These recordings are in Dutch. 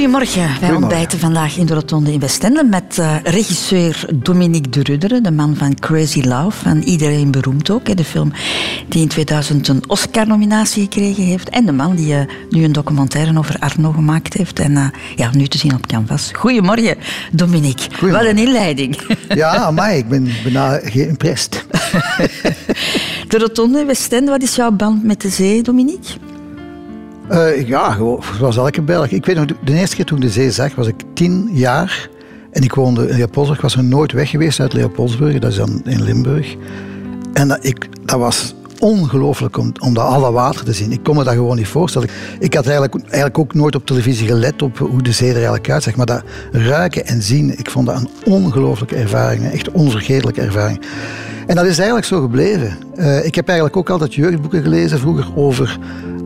Goedemorgen. Wij ontbijten vandaag in de Rotonde in Westende met uh, regisseur Dominique de Rudderen, de man van Crazy Love. En iedereen beroemd ook, hè, de film die in 2000 een Oscar-nominatie gekregen heeft. En de man die uh, nu een documentaire over Arno gemaakt heeft. En uh, ja, nu te zien op Canvas. Goedemorgen, Dominique. Wat een inleiding. Ja, maar ik ben bijna geïmpressed. de Rotonde in Westende, wat is jouw band met de zee, Dominique? Uh, ja, gewoon, zoals elke Belg. Ik weet nog, de eerste keer toen ik de zee zag, was ik tien jaar. En ik woonde in Leopoldsburg. Ik was er nooit weg geweest uit Leopoldsburg. Dat is dan in Limburg. En dat, ik, dat was ongelooflijk om, om dat alle water te zien. Ik kon me dat gewoon niet voorstellen. Ik had eigenlijk, eigenlijk ook nooit op televisie gelet op hoe de zee er eigenlijk uitzag. Maar dat ruiken en zien, ik vond dat een ongelooflijke ervaring. Echt onvergetelijke ervaring. En dat is eigenlijk zo gebleven. Uh, ik heb eigenlijk ook altijd jeugdboeken gelezen vroeger over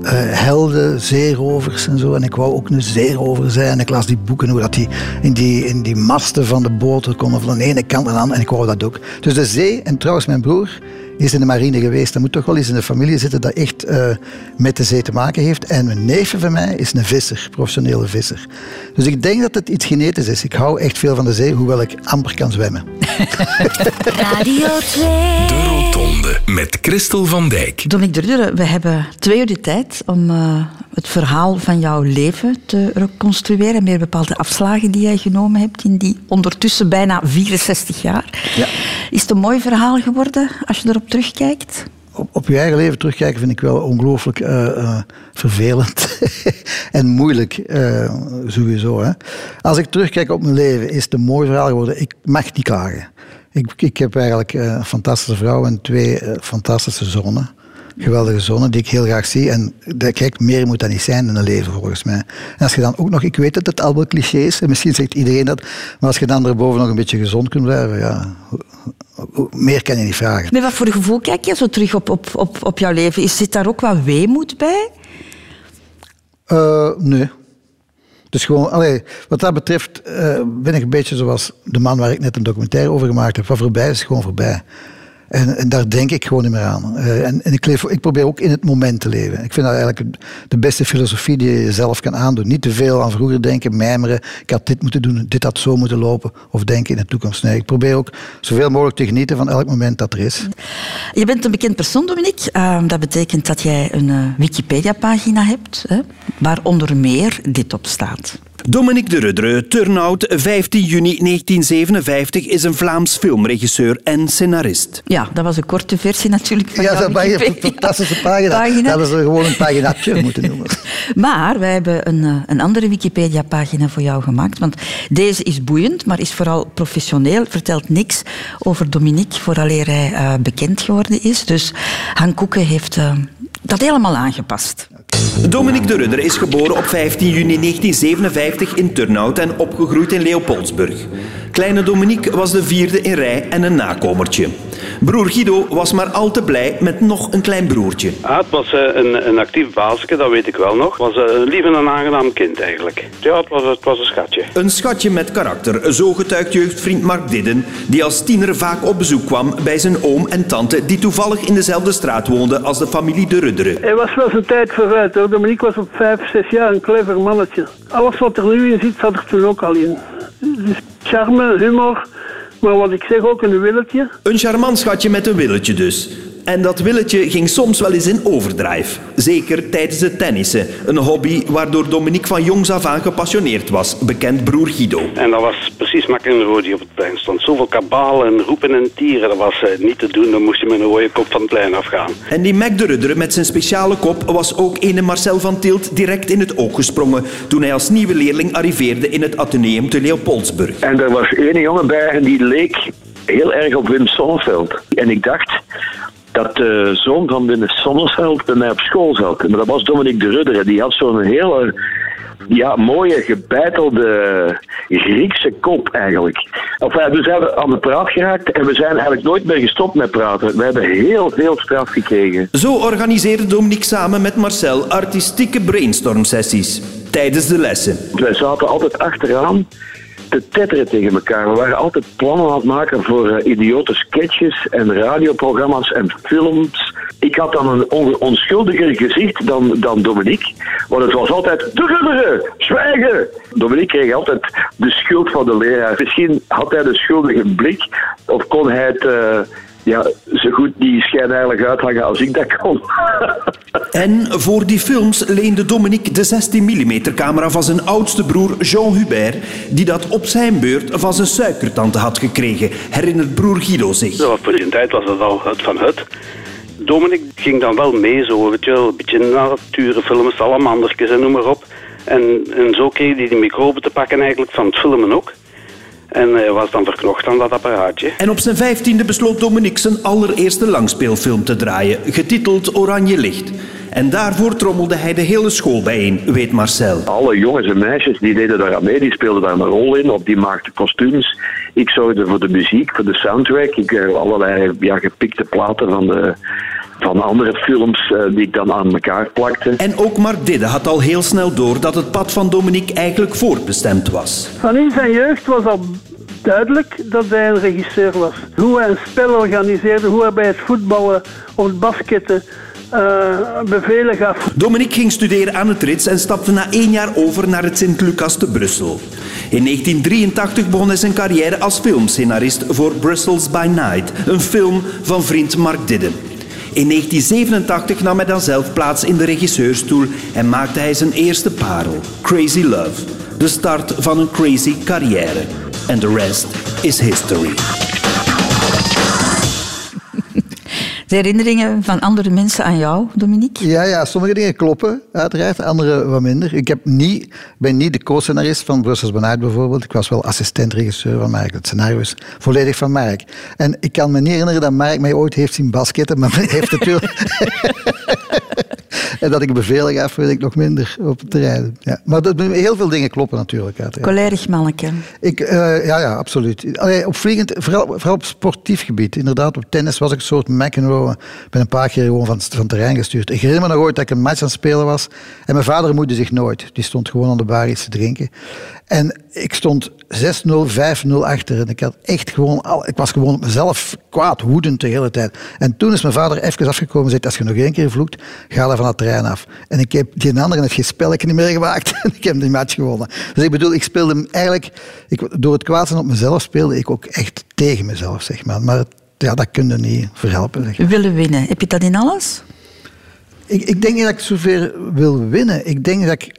uh, helden, zeerovers en zo. En ik wou ook een zeerover zijn. Ik las die boeken hoe dat die in, die in die masten van de boten konden van de ene kant naar de andere. En ik wou dat ook. Dus de zee, en trouwens mijn broer is in de marine geweest. Dat moet toch wel eens in de familie zitten dat echt uh, met de zee te maken heeft. En een neefje van mij is een visser, professionele visser. Dus ik denk dat het iets genetisch is. Ik hou echt veel van de zee, hoewel ik amper kan zwemmen. Radio 2. Met Christel van Dijk. Dominique Durderen, we hebben twee uur de tijd om uh, het verhaal van jouw leven te reconstrueren. Meer bepaalde afslagen die jij genomen hebt in die ondertussen bijna 64 jaar. Ja. Is het een mooi verhaal geworden als je erop terugkijkt? Op, op je eigen leven terugkijken vind ik wel ongelooflijk uh, uh, vervelend en moeilijk, uh, sowieso. Hè. Als ik terugkijk op mijn leven, is het een mooi verhaal geworden. Ik mag niet klagen. Ik, ik heb eigenlijk een fantastische vrouw en twee fantastische zonen geweldige zonen die ik heel graag zie. En kijk, meer moet dat niet zijn in een leven volgens mij. En als je dan ook nog, ik weet dat het al wel cliché is, en misschien zegt iedereen dat, maar als je dan erboven nog een beetje gezond kunt blijven, ja, meer kan je niet vragen. Met wat voor gevoel kijk je zo terug op, op, op, op jouw leven? Is, zit daar ook wat weemoed bij? Uh, nee. Dus gewoon, allee, wat dat betreft uh, ben ik een beetje zoals de man waar ik net een documentaire over gemaakt heb. Wat voorbij is, gewoon voorbij. En, en, daar denk ik gewoon niet meer aan. Uh, en, ik, probeer ook in het moment te leven. Ik vind dat eigenlijk de beste filosofie die je jezelf kan aandoen. Niet te veel aan vroeger denken, mijmeren. Ik had dit moeten doen, dit had zo moeten lopen. Of denken in de toekomst. Nee, ik probeer ook zoveel mogelijk te genieten van elk moment dat er is. Je bent een bekend persoon, Dominique. Uh, dat betekent dat jij een uh, Wikipedia-pagina hebt, hè, waar onder meer dit op staat. Dominique de Rudderen, Turnout, 15 juni 1957, is een Vlaams filmregisseur en scenarist. Ja, dat was een korte versie natuurlijk van Ja, dat was een fantastische pagina. pagina. Dat hadden ze gewoon een paginaatje moeten noemen. Maar wij hebben een, een andere Wikipedia-pagina voor jou gemaakt. Want deze is boeiend, maar is vooral professioneel. Vertelt niks over Dominique, vooraleer hij uh, bekend geworden is. Dus Han Koeken heeft uh, dat helemaal aangepast. Dominique de Rudder is geboren op 15 juni 1957 in Turnhout en opgegroeid in Leopoldsburg. Kleine Dominique was de vierde in rij en een nakomertje. Broer Guido was maar al te blij met nog een klein broertje. Ah, het was uh, een, een actief baasje, dat weet ik wel nog. Het was een lief en een aangenaam kind eigenlijk. Ja, het was, het was een schatje. Een schatje met karakter, zo getuigt jeugdvriend Mark Didden, die als tiener vaak op bezoek kwam bij zijn oom en tante, die toevallig in dezelfde straat woonden als de familie de Rudderen. Hij was wel zijn tijd vooruit hoor. Dominique was op vijf, zes jaar een clever mannetje. Alles wat er nu in zit, zat er toen ook al in. Dus charme, humor, maar wat ik zeg ook een willetje. Een charmant schatje met een willetje dus. En dat willetje ging soms wel eens in overdrive. Zeker tijdens het tennissen. Een hobby waardoor Dominique van jongs af aan gepassioneerd was. Bekend broer Guido. En dat was precies McEnroe die op het plein stond. Zoveel kabaal en roepen en tieren, dat was uh, niet te doen. Dan moest je met een rode kop van het plein afgaan. En die Mac de Rudder met zijn speciale kop was ook ene Marcel van Tielt direct in het oog gesprongen toen hij als nieuwe leerling arriveerde in het ateneum te Leopoldsburg. En er was één jongen bij en die leek heel erg op Wim Sonneveld. En ik dacht dat de zoon van Wim Sonneveld bij mij op school zat. Maar dat was Dominique de Rudder. Die had zo'n hele ja, mooie, gebeitelde Griekse kop eigenlijk. Enfin, dus zijn we aan de praat geraakt en we zijn eigenlijk nooit meer gestopt met praten. We hebben heel veel straf gekregen. Zo organiseerde Dominique samen met Marcel artistieke brainstorm-sessies tijdens de lessen. Wij zaten altijd achteraan te tetteren tegen elkaar. We waren altijd plannen aan het maken voor eh, idiote sketches en radioprogramma's en films. Ik had dan een on- onschuldiger gezicht dan, dan Dominique. Want het was altijd de rubberen, zwijgen. Dominique kreeg altijd de schuld van de leraar. Misschien had hij de schuldige blik of kon hij het... eh, ja, zo goed die schijnheilig uithangen als ik dat kon. En voor die films leende Dominique de 16 mm camera van zijn oudste broer Jean Hubert, die dat op zijn beurt van zijn suikertante had gekregen, herinnert broer Guido zich. Zo, voor die tijd was dat al het van het. Dominic ging dan wel mee, zo, weet je wel, een beetje natuurfilms, salamandertjes en noem maar op. En, en zo kreeg hij die microben te pakken eigenlijk van het filmen ook. En hij was dan verknocht aan dat apparaatje. En op zijn vijftiende besloot Dominique zijn allereerste langspeelfilm te draaien, getiteld Oranje Licht. En daarvoor trommelde hij de hele school bijeen, weet Marcel. Alle jongens en meisjes die deden daar aan mee, die speelden daar een rol in, of die maakten kostuums. Ik zorgde voor de muziek, voor de soundtrack. Ik eh, allerlei ja, gepikte platen van, de, van andere films eh, die ik dan aan elkaar plakte. En ook Mark Didde had al heel snel door dat het pad van Dominique eigenlijk voorbestemd was. Van in zijn jeugd was al duidelijk dat hij een regisseur was. Hoe hij een spel organiseerde, hoe hij bij het voetballen of het basketten eh, bevelen gaf. Dominique ging studeren aan het Rits en stapte na één jaar over naar het Sint-Lucas te Brussel. In 1983 begon hij zijn carrière als filmscenarist voor Brussels by Night, een film van vriend Mark Didden. In 1987 nam hij dan zelf plaats in de regisseurstoel en maakte hij zijn eerste parel, Crazy Love. De start van een crazy carrière. And the rest is history. Herinneringen van andere mensen aan jou, Dominique? Ja, ja, sommige dingen kloppen, uiteraard, andere wat minder. Ik heb niet, ben niet de co-scenarist van Brussels Benijd bijvoorbeeld. Ik was wel assistent-regisseur van Mark. Het scenario is volledig van Mark. En ik kan me niet herinneren dat Mark mij ooit heeft zien basketten, maar hij heeft natuurlijk... en dat ik bevelen gaf, weet ik nog minder op het terrein. Ja. Maar dat, heel veel dingen kloppen natuurlijk, uiteraard. Collerig manneke. Ik, eh, ja, ja, absoluut. Allee, op vliegend, vooral, vooral op sportief gebied. Inderdaad, op tennis was ik een soort McEnroe. Ik ben een paar keer gewoon van, van het terrein gestuurd. Ik herinner me nog ooit dat ik een match aan het spelen was. En mijn vader moeide zich nooit. Die stond gewoon aan de bar iets te drinken. En ik stond 6-0, 5-0 achter. En ik, had echt gewoon al, ik was gewoon op mezelf kwaad, woedend de hele tijd. En toen is mijn vader even afgekomen en zei, als je nog één keer vloekt, ga dan van het terrein af. En ik heb die andere heeft geen spelletje niet meer gemaakt. En ik heb die match gewonnen. Dus ik bedoel, ik speelde hem eigenlijk... Ik, door het kwaad zijn op mezelf speelde ik ook echt tegen mezelf, zeg maar. Maar ja, dat kun je niet verhelpen. Zeg. Willen winnen. Heb je dat in alles? Ik, ik denk niet dat ik zover wil winnen. Ik denk dat ik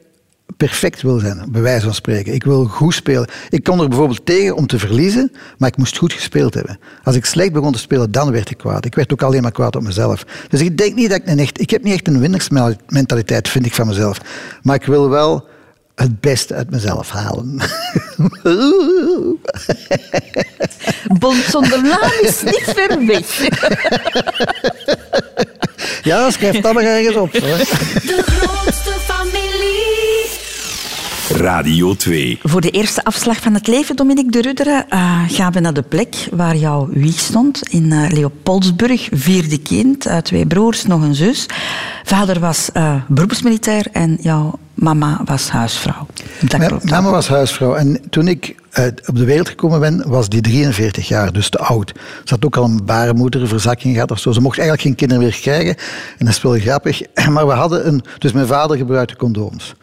perfect wil zijn, bij wijze van spreken. Ik wil goed spelen. Ik kon er bijvoorbeeld tegen om te verliezen, maar ik moest goed gespeeld hebben. Als ik slecht begon te spelen, dan werd ik kwaad. Ik werd ook alleen maar kwaad op mezelf. Dus ik denk niet dat ik een echt... Ik heb niet echt een winnersmentaliteit, vind ik, van mezelf. Maar ik wil wel het beste uit mezelf halen. Bond zonder is niet ver weg. ja, schrijf dat maar ergens op. Hoor. Radio 2. Voor de eerste afslag van het leven, Dominique de Rudderen, eh, gaan we naar de plek waar jouw wieg stond. In eh, Leopoldsburg, vierde kind, uh, twee broers, nog een zus. Vader was uh, beroepsmilitair en jouw mama was huisvrouw. Dat Mijn klopt. mama was huisvrouw. En toen ik uh, op de wereld gekomen ben, was die 43 jaar, dus te oud. Ze had ook al een baarmoederverzakking gehad of zo. Ze mocht eigenlijk geen kinderen meer krijgen. En dat is wel grappig. Maar we hadden een... Dus mijn vader gebruikte condooms.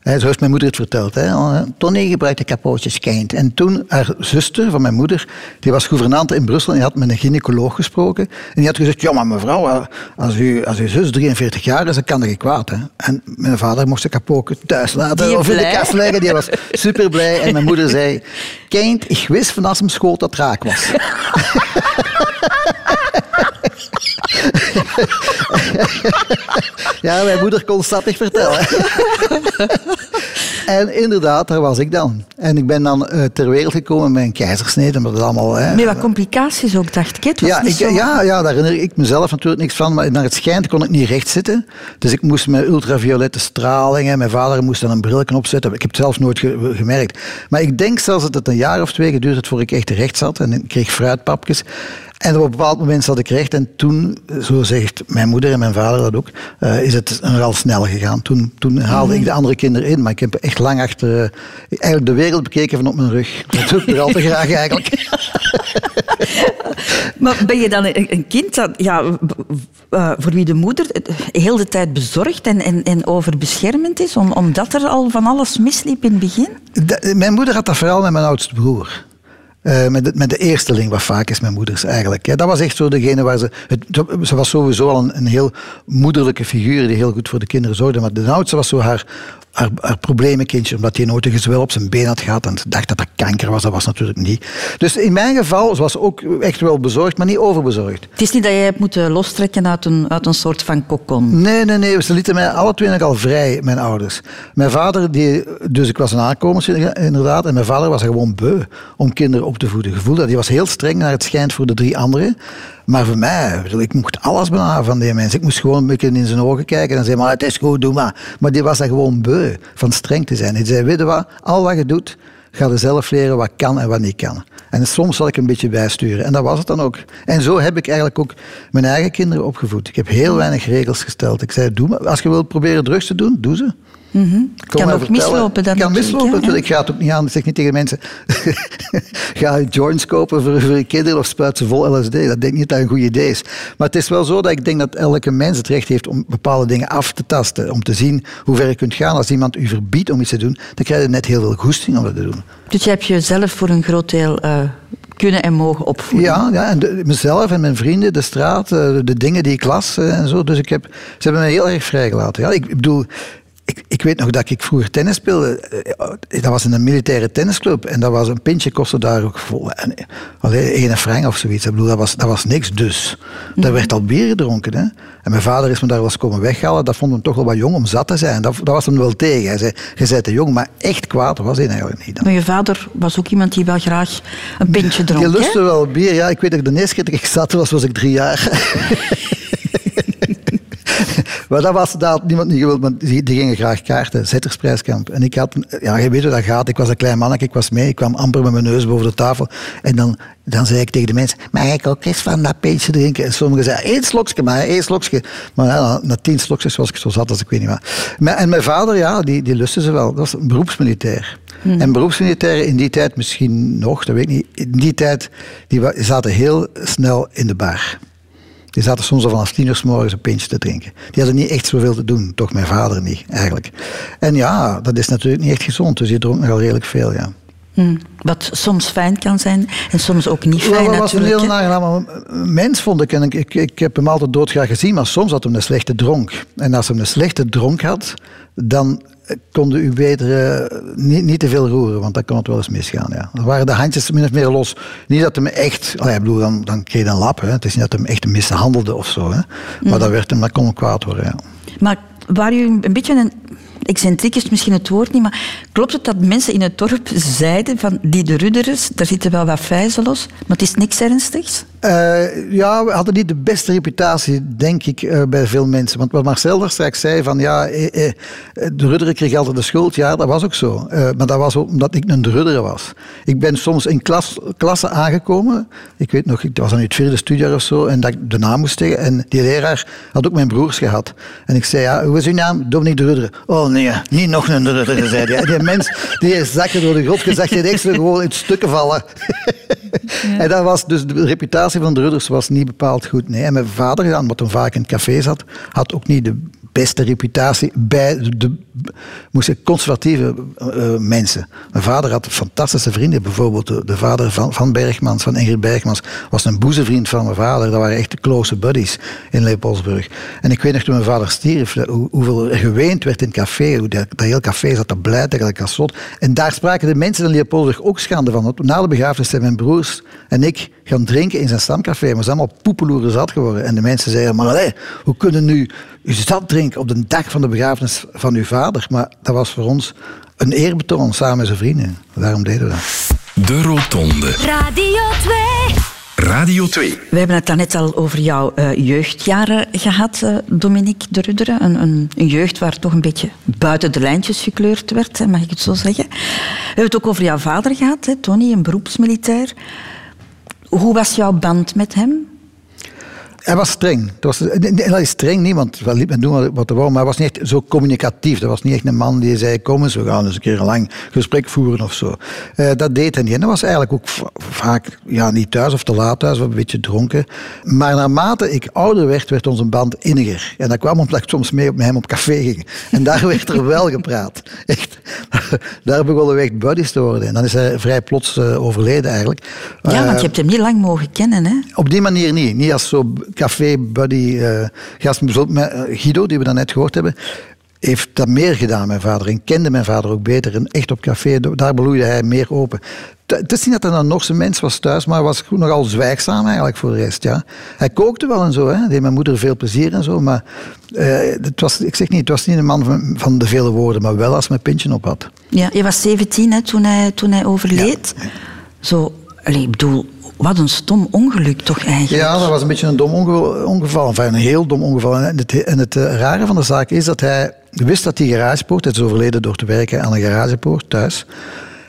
He, zo heeft mijn moeder het verteld. Hè. Tony gebruikte capootjes kind. En toen, haar zuster van mijn moeder, die was gouvernante in Brussel en die had met een gynaecoloog gesproken. En die had gezegd, ja maar mevrouw, als, u, als uw zus 43 jaar is, dan kan dat niet kwaad. Hè. En mijn vader mocht zijn capootje thuis laten Die of in de kast leggen. Die was super blij. En mijn moeder zei, kind, ik wist van als hem schoot dat raak was. ja, mijn moeder kon stappig vertellen. En inderdaad, daar was ik dan. En ik ben dan eh, ter wereld gekomen met een keizersnede, maar dat allemaal... Hè, Met wat complicaties ook, dacht ik. hè? Het was ja, niet ik, zo- ja, ja, daar herinner ik mezelf natuurlijk niks van. Maar naar het schijnt kon ik niet recht zitten. Dus ik moest met ultraviolette stralingen. Mijn vader moest dan een bril opzetten. Ik heb het zelf nooit ge- gemerkt. Maar ik denk zelfs dat het een jaar of twee geduurd heeft voor ik echt recht zat. En ik kreeg fruitpapjes. En op een bepaald moment zat ik recht. En toen, zo zegt mijn moeder en mijn vader dat ook, eh, is het nogal snel gegaan. Toen, toen haalde ik de andere kinderen in. Maar ik heb echt lang achter eh, eigenlijk de wereld bekeken van op mijn rug. Dat doe ik nog al te graag eigenlijk. Maar ben je dan een, een kind dat, ja, eh, voor wie de moeder heel de tijd bezorgd en, en, en overbeschermend is, om, omdat er al van alles misliep in het begin? De- mijn moeder had dat vooral met mijn oudste broer. Eh, met, de, met de eersteling, wat vaak is mijn moeders eigenlijk. Ja, dat was echt zo degene waar ze... Het, ze was sowieso al een, een heel moederlijke figuur die heel goed voor de kinderen zorgde. Maar de oudste was zo haar, haar, haar probleemkindje, omdat hij nooit een gezwel op zijn been had gehad en dacht dat dat kanker was. Dat was natuurlijk niet. Dus in mijn geval ze was ze ook echt wel bezorgd, maar niet overbezorgd. Het is niet dat jij hebt moeten lostrekken uit een, uit een soort van kokon. Nee, nee, nee. Ze lieten mij alle twee nog al vrij, mijn ouders. Mijn vader, die, dus ik was een aankomer inderdaad, en mijn vader was er gewoon beu om kinderen op te voeden. Gevoel dat die was heel streng naar het schijnt voor de drie anderen. Maar voor mij, ik mocht alles bijna van die mensen. Ik moest gewoon een beetje in zijn ogen kijken en zeggen, maar het is goed, doe maar. Maar die was daar gewoon beu van streng te zijn. Die zei, weet je wat, al wat je doet, ga er zelf leren wat kan en wat niet kan. En soms zal ik een beetje bijsturen. En dat was het dan ook. En zo heb ik eigenlijk ook mijn eigen kinderen opgevoed. Ik heb heel weinig regels gesteld. Ik zei, doe maar. Als je wilt proberen drugs te doen, doe ze. Kom Kan ook vertellen. mislopen dan Kan mislopen. Ik ga het ook niet aan. Ik zeg niet tegen mensen, ga joints kopen voor, voor je kinderen of spuit ze vol LSD. Dat denk ik niet dat dat een goed idee is. Maar het is wel zo dat ik denk dat elke mens het recht heeft om bepaalde dingen af te tasten. Om te zien hoe ver je kunt gaan. Als iemand u verbiedt om iets te doen, dan krijg je net heel veel goesting om dat te doen. Dus je hebt jezelf voor een groot deel eh, kunnen en mogen opvoeden. Ja, ja en de- mezelf en mijn vrienden, de straat, eh, de dingen die ik las eh, en zo. Dus ik heb, ze hebben mij heel erg vrijgelaten. Ja, ik, ik bedoel, ik, ik weet nog dat ik vroeger tennis speelde. Eh, Dat was in een militaire tennisclub. En dat was een pintje kostte daar ook vol. En, eh, allee, ene frank of zoiets. Ik bedoel, dat was, dat was niks dus. Daar werd al bier gedronken. Hè. En mijn vader is me daar wel eens komen weghalen. Dat vond hem toch wel wat jong om zat te zijn. Dat, dat was hem wel tegen. Hij zei, je bent te jong. Maar echt kwaad was hij eigenlijk niet. dan. Maar je vader was ook iemand die wel graag een pintje dronk. Je lustte wel bier, ja. Ik weet dat ik de eerste keer dat ik zat was, was ik drie jaar. maar dat was, dat had niemand niet gewild, want die, die gingen graag kaarten, zettersprijskamp. En ik had, ja, je weet hoe dat gaat, ik was een klein mannetje, ik was mee, ik kwam amper met mijn neus boven de tafel. En dan, dan zei ik tegen de mensen, mag ik ook eens van dat pintje drinken? En sommigen zeiden, één slokje maar, één slokje. Maar ja, na, tien slokjes was ik zo zat als ik weet niet wat. En mijn vader, ja, die, die lustte ze wel. Dat was een beroepsmilitair. En beroepsmilitairen in die tijd misschien nog, dat weet ik niet. In die tijd, die zaten heel snel in de bar. Die zaten soms al vanaf tien uur s morgens een pintje te drinken. Die hadden niet echt zoveel te doen. Toch mijn vader niet, eigenlijk. En ja, dat is natuurlijk niet echt gezond. Dus je dronk nogal redelijk veel, ja. Hm. Wat soms fijn kan zijn en soms ook niet fijn dat was een heel aangename mens, vond ik. En ik, ik, ik heb hem altijd doodgraag gezien, maar soms had hij een slechte dronk. En als hij een slechte dronk had, dan konden u beter eh, niet, niet te veel roeren, want dan kon het wel eens misgaan. Ja. Dan waren de handjes min of meer los. Niet dat hem echt, allee, ik bedoel, dan, dan kreeg hij een lap. Hè. Het is niet dat hem echt mishandelde of zo. Hè. Maar dat, werd hem, dat kon hem kwaad worden. Ja. Maar waar u een beetje een... Excentriek is misschien het woord niet, maar klopt het dat mensen in het dorp zeiden van die de Rudderers, daar zitten wel wat vijzen los, maar het is niks ernstigs? Eh, ja, we hadden niet de beste reputatie, denk ik, eh, bij veel mensen. Want wat Marcel daar straks zei, van ja, eh, eh, de Rudderen kreeg altijd de schuld. Ja, dat was ook zo. Maar dat was ook omdat ik een Rudderen was. Ik ben soms in klas, klassen aangekomen. Ik weet nog, ik was aan het vierde studiejaar of zo, en dat ik de naam moest zeggen. En die leraar had ook mijn broers gehad. En ik zei, ja, hoe is uw naam? Dominique de Rudderen. Oh nee, niet nog een de Rudderen, zei hij. Die mens, die is zakken door de grot gezegd, die zo gewoon in stukken vallen. En dat was dus de reputatie van de Rudders was niet bepaald goed. Nee. En mijn vader, omdat hij vaak in het café zat, had ook niet de beste reputatie bij de, moest conservatieve eh, mensen. Mijn vader had fantastische vrienden. Bijvoorbeeld de, de vader van, van Bergmans, van Ingrid Bergmans, was een boezemvriend van mijn vader. Dat waren echt de close buddies in Leopoldsburg. En ik weet nog toen mijn vader stierf, dat- hoe, hoeveel er geweend werd in het café. Hoe dat, dat hele café zat te blij tegen als zot. En daar spraken de mensen in Leopoldsburg ook schande van. Want na de begrafenis zijn mijn broers en ik gaan drinken in zijn stamcafé. Maar zijn allemaal poepeloeren zat geworden. En de mensen zeiden, maar allee, hoe kunnen nu u zat drinken op de dag van de begrafenis van uw vader? Maar dat was voor ons een eerbetoon samen met zijn vrienden. Daarom deden we dat. De Rotonde. Radio 2. Radio 2. We hebben het daarnet al over jouw eh, jeugdjaren gehad, eh, Dominique de Rudderen. Een, een, een jeugd waar toch een beetje buiten de lijntjes gekleurd werd, hè, mag ik het zo zeggen. We hebben het ook over jouw vader gehad, hè, Tony, een beroepsmilitair. Hoe was jouw band met hem? Hij was streng. Het was, nee, streng niet, want hij liet me doen wat er wou, maar hij was niet echt zo communicatief. Dat was niet echt een man die zei, kom eens, we gaan eens een keer een lang gesprek voeren of zo. Eh, dat deed hij niet. En hij was eigenlijk ook va- vaak ja, niet thuis of te laat thuis, of een beetje dronken. Maar naarmate ik ouder werd, werd onze band inniger. En dat kwam omdat ik soms mee met hem op café ging. En daar werd er wel gepraat. Echt. Daar begonnen we echt buddies te worden. En dan is hij vrij plots eh, overleden eigenlijk. Ja, Eh, want je hebt hem niet lang mogen kennen, hè? op die manier niet. Niet als zo café-buddy. eh gast, bijvoorbeeld met eh, Guido, die we daarnet gehoord hebben, heeft dat meer gedaan, mijn vader. En kende mijn vader ook beter. En echt op café, daar bloeide hij meer open. Het is niet dat hij een Norse mens was thuis, maar hij was nogal zwijgzaam eigenlijk voor de rest. Ja. Hij kookte wel en zo, hè. deed mijn moeder veel plezier en zo. Maar eh, het was, ik zeg niet, het was niet een man van, van de vele woorden, maar wel als mijn pintje op had. Ja, je was 17 hè, toen, hij, toen hij overleed. Zo, allee, ik bedoel, wat een stom ongeluk toch eigenlijk? Ja, dat was een beetje een dom onge- ongeval. Een heel dom ongeval. En het, en het eh, rare van de zaak is dat hij wist dat die garagepoort, het is overleden door te werken aan een garagepoort thuis.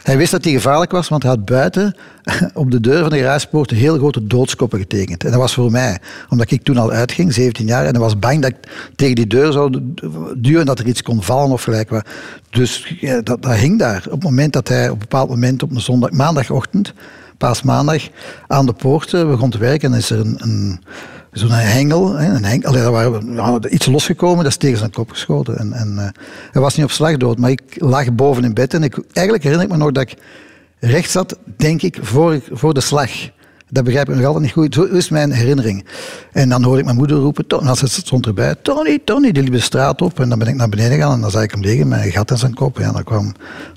Hij wist dat die gevaarlijk was, want hij had buiten op de deur van de garagepoort heel grote doodskoppen getekend. En dat was voor mij, omdat ik toen al uitging, 17 jaar, en hij was bang dat ik tegen die deur zou duwen, dat er iets kon vallen of gelijk wat. Dus dat, dat hing daar. Op het moment dat hij op een bepaald moment op een zondag, maandagochtend, paasmaandag, aan de poort eh, begon te werken, en is er een, een zo'n hengel, een hengel, daar waren we- iets losgekomen, dat is tegen zijn kop geschoten. En, en, eh, hij was niet op slag dood, maar ik lag boven in bed en ik, eigenlijk herinner ik me nog dat ik recht zat, denk ik, voor, voor de slag. Dat begrijp ik nog altijd niet goed. Zo is mijn herinnering. En dan hoorde ik mijn moeder roepen, Tony, als het stond erbij, Tony, Tony, die liep de straat op. En dan ben ik naar beneden gegaan en dan zag ik hem liggen met een gat in zijn kop. Ja, daar kwam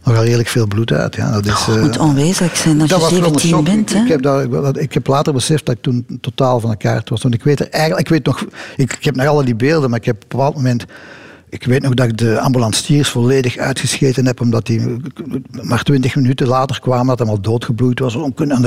nogal redelijk veel bloed uit. Ja, dat is, Het eh, moet onwezenlijk zijn als dat je was wel een 17 shock. bent. Ik, Hè? ik, heb dat, dat- ik heb later beseft dat ik toen totaal van de kaart was. Want ik weet er eigenlijk, ik weet nog, ik, ik heb nog alle die beelden, maar ik heb op een bepaald moment, ik weet nog dat ik de ambulanciers volledig uitgescheten heb, omdat die maar twintig minuten later kwamen dat hij al doodgebloed was.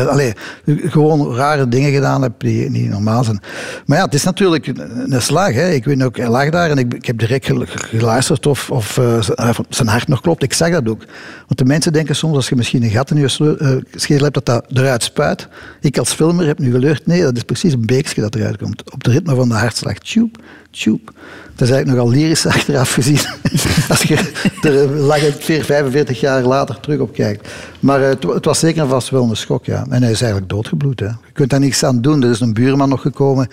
Allee, gewoon rare dingen gedaan heb die niet normaal zijn. Maar ja, het is natuurlijk een, slag. Hè. Ik weet ook, hij lag daar en ik, ik heb direct gel- geluisterd of, eh, z- of zijn hart nog klopt. Ik zag dat ook. Want de mensen denken soms, als je misschien een gat in je eh, schedel hebt, dat dat eruit spuit. Ik als filmer heb nu geleerd, nee, dat is precies een beekje dat eruit komt. Op de ritme van de hartslag. Tjoep, tjoep. Dat is eigenlijk nogal lyrisch achteraf gezien. als je er lang 45 jaar later terug op kijkt. Maar eh, het, het was zeker en vast wel een schok, ja. En hij is eigenlijk doodgebloed. Hè. Je kunt daar niks aan doen. Er is een buurman nog gekomen.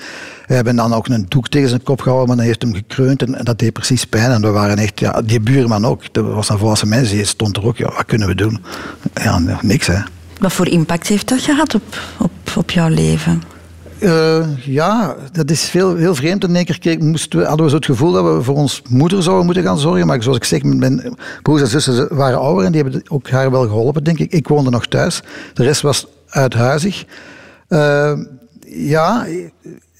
We hebben dan ook een doek tegen zijn kop gehouden, maar dan heeft hem gekreund. En, en dat deed precies pijn. En we waren echt, ja, die buurman ook. Dat was een volwassen mens. Die stond er ook, ja, wat kunnen we doen? Ja, niks, hè. Wat voor impact heeft dat gehad op, op, op jouw leven? Eh, ja, dat is veel, heel vreemd. In één keer moesten we, hadden we zo het gevoel dat we voor ons moeder zouden moeten gaan zorgen. Maar zoals ik zeg, mijn broers en zussen waren ouder en die hebben ook haar wel geholpen, denk ik. Ik woonde nog thuis. De rest was uithuizig. Eh, ja,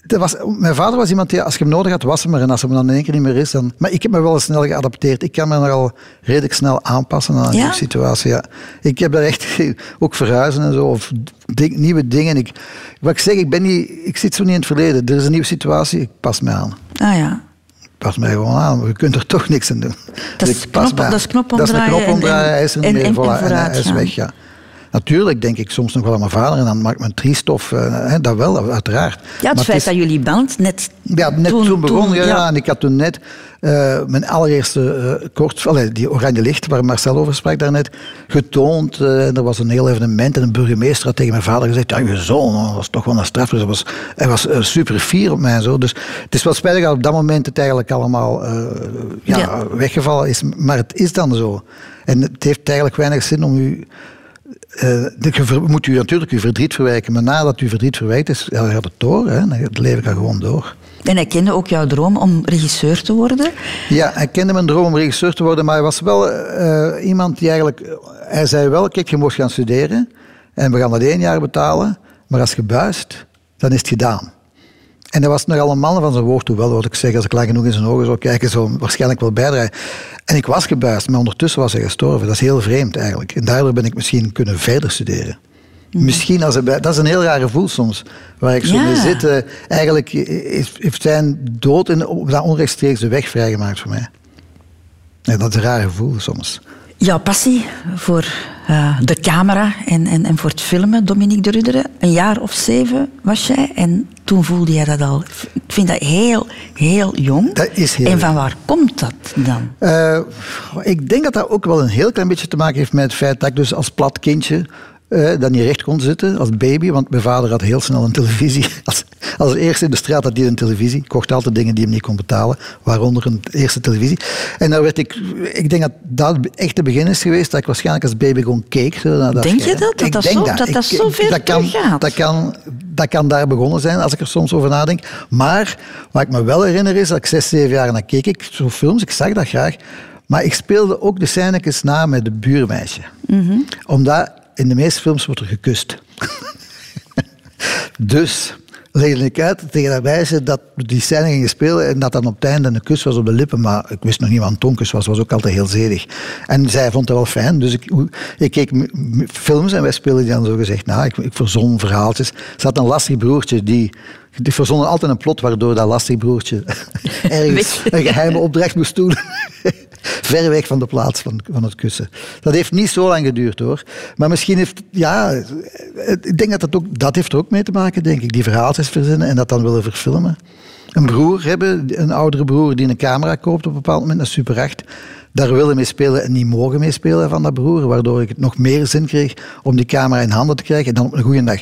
was, mijn vader was iemand die, als je hem nodig had, was hem er. En als hij dan in één keer niet meer is, dan... Maar ik heb me wel snel geadapteerd. Ik kan me nogal redelijk snel aanpassen aan een Ja? nieuwe situatie. Ja. Ik heb daar echt ook verhuizen en zo, of ding- nieuwe dingen. Ik, wat ik zeg, ik, ben niet, ik zit zo niet in het verleden. Er is een nieuwe situatie, ik pas mij aan. Ah ja. Ik pas mij gewoon aan, maar je kunt er toch niks aan doen. Dat Dus is knop- mij aan. dat is knop Dat is een omdraaien knop en- omdraaien, en- hij is er niet meer, en- voilà, en hij is weg, ja. Natuurlijk denk ik soms nog wel aan mijn vader en dan maakt me een triest of eh, dat wel, uiteraard. Ja, Maar het feit is- dat jullie band net, ja, net toen, begon, ja, ja. En ik had toen net eh, mijn allereerste eh kort, allee, die Oranje Licht, waar Marcel over sprak daarnet, getoond. Eh, er was een heel evenement en een burgemeester had tegen mijn vader gezegd, ja, je zoon, oh, dat was toch wel een straf. Dus hij was, hij was super fier op mij en zo. Dus het is wel spijtig dat op dat moment het eigenlijk allemaal ja, Ja. weggevallen is. Maar het is dan zo. En het heeft eigenlijk weinig zin om u... de- ver- moet u natuurlijk uw verdriet verwijken, maar nadat uw verdriet verwijkt is, ja, gaat het door. Hè? Dan leven gaat gewoon door. En hij kende ook jouw droom om regisseur te worden. Ja, hij kende mijn droom om regisseur te worden, maar hij was wel eh, iemand die eigenlijk... Hij zei wel, kijk, je mocht gaan studeren en we gaan dat één jaar betalen, maar als je buist, dan is het gedaan. En dat was nogal een man van zijn woord, hoewel wat ik zeg, als ik lang genoeg in zijn ogen zou kijken, zou hem waarschijnlijk wel bijdragen. En ik was gebuist, maar ondertussen was hij gestorven. Dat is heel vreemd eigenlijk. En daardoor ben ik misschien kunnen verder studeren. Misschien als hij bij, dat is een heel raar gevoel soms, waar ik zo Ja. mee zit. eh, eigenlijk heeft, zijn dood in, dat onrechtstreekse weg vrijgemaakt voor mij. Dat is een raar gevoel soms. Jouw passie voor eh, de camera en, en, en voor het filmen, Dominique de Rudderen. Een jaar of zeven was jij en toen voelde jij dat al. Ik vind dat heel, heel jong. Dat is heel en van waar komt dat dan? Eh, ik denk dat dat ook wel een heel klein beetje te maken heeft met het feit dat ik dus als plat kindje eh, dat niet recht kon zitten, als baby. Want mijn vader had heel snel een televisie. Als, als eerste in de straat had hij een televisie. Ik kocht altijd dingen die hem niet kon betalen, waaronder een eerste televisie. En daar werd ik, ik denk dat dat echt het begin is geweest, dat ik waarschijnlijk als baby gewoon keek. zo naar Denk je dat? Dat Ik dat denk zo- dat dat zo ver dat kan, teruggaat? dat kan, dat kan daar begonnen zijn, als ik er soms over nadenk. Maar wat ik me wel herinner is, dat ik zes, zeven jaar, dan keek ik zo films, ik zag dat graag. Maar ik speelde ook de scènetjes na met de buurmeisje. Mhm. Omdat in de meeste films wordt er gekust. dus legde ik uit tegen dat meisje dat we die scène gingen spelen en dat dan op het einde een kus was op de lippen. Maar ik wist nog niet wat een tonkus was, was ook altijd heel zedig. En zij vond het wel fijn, dus ik, ik keek films en wij speelden die dan zo gezegd na. Ik, ik verzon verhaaltjes. Ze had een lastig broertje die... Die verzonnen altijd een plot waardoor dat lastig broertje ergens een geheime opdracht moest doen. Ver weg van de plaats van, van het kussen. Dat heeft niet zo lang geduurd hoor. Maar misschien heeft, ja, ik denk dat dat ook, dat heeft er ook mee te maken, denk ik. Die verhaaltjes verzinnen en dat dan willen verfilmen. Een broer hebben, een oudere broer die een camera koopt op een bepaald moment, een Super 8. Daar willen mee spelen en niet mogen mee spelen van dat broer. Waardoor ik het nog meer zin kreeg om die camera in handen te krijgen. En dan op een goede dag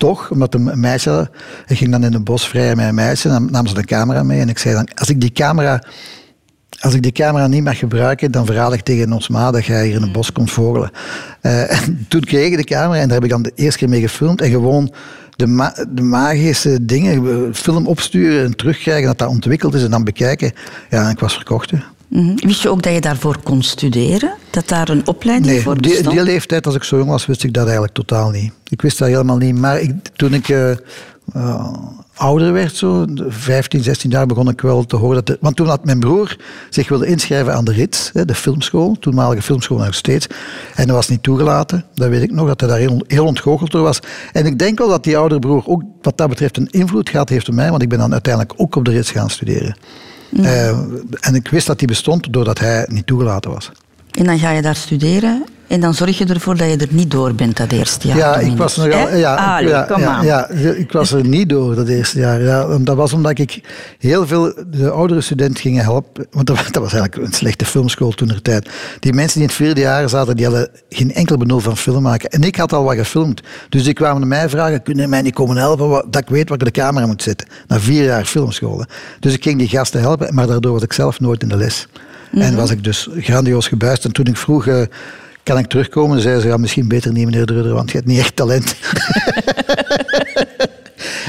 toch, omdat een een meisje, ik ging dan in het bos vrij met een meisje, dan nam ze de camera mee en ik zei dan, als ik die camera, als ik die camera niet mag gebruiken, dan verhaal ik tegen ons ma dat jij hier in het bos komt vogelen. Eh, en toen kreeg ik de camera en daar heb ik dan de eerste keer mee gefilmd en gewoon de, ma- de magische dingen, eh, film opsturen en terugkrijgen, dat dat ontwikkeld is en dan bekijken. Ja, en ik was verkocht. hè. Mhm. Wist je ook dat je daarvoor kon studeren? Dat daar een opleiding Nee, voor op die, bestond? die leeftijd, als ik zo jong was, wist ik dat eigenlijk totaal niet. Ik wist dat helemaal niet. Maar ik, toen ik eh, ouder werd, zo, de 15, 16 jaar, begon ik wel te horen dat... de- want toen had mijn broer zich willen inschrijven aan de RITS, de filmschool, toenmalige filmschool nog steeds. En dat was niet toegelaten. Dat weet ik nog, dat hij daar heel, heel ontgoocheld door was. En ik denk wel dat die oudere broer ook wat dat betreft een invloed gehad heeft op mij, want ik ben dan uiteindelijk ook op de RITS gaan studeren. Eh, en ik wist dat die bestond doordat hij niet toegelaten was. En dan ga je daar studeren en dan zorg je ervoor dat je er niet door bent dat eerste jaar. Ja, ik was, er al, Hè? ja, Allee, ja, kom ja, ja, ik was er niet door dat eerste jaar. Ja, dat was omdat ik heel veel de oudere studenten ging helpen. Want dat, was- dat was eigenlijk een slechte filmschool toen de tijd. Die mensen die in het vierde jaar zaten, die hadden geen enkel benul van film maken. En ik had al wat gefilmd. Dus die kwamen naar mij vragen, kunnen mij niet komen helpen, wat- dat ik weet waar ik de camera moet zetten. Na vier jaar filmschool. hè. Dus ik ging die gasten helpen, maar daardoor was ik zelf nooit in de les. En was ik dus grandioos gebuist. En toen ik vroeg... eh, kan ik terugkomen? Zeiden ze, ja, misschien beter niet, meneer de Rudder, want je hebt niet echt talent.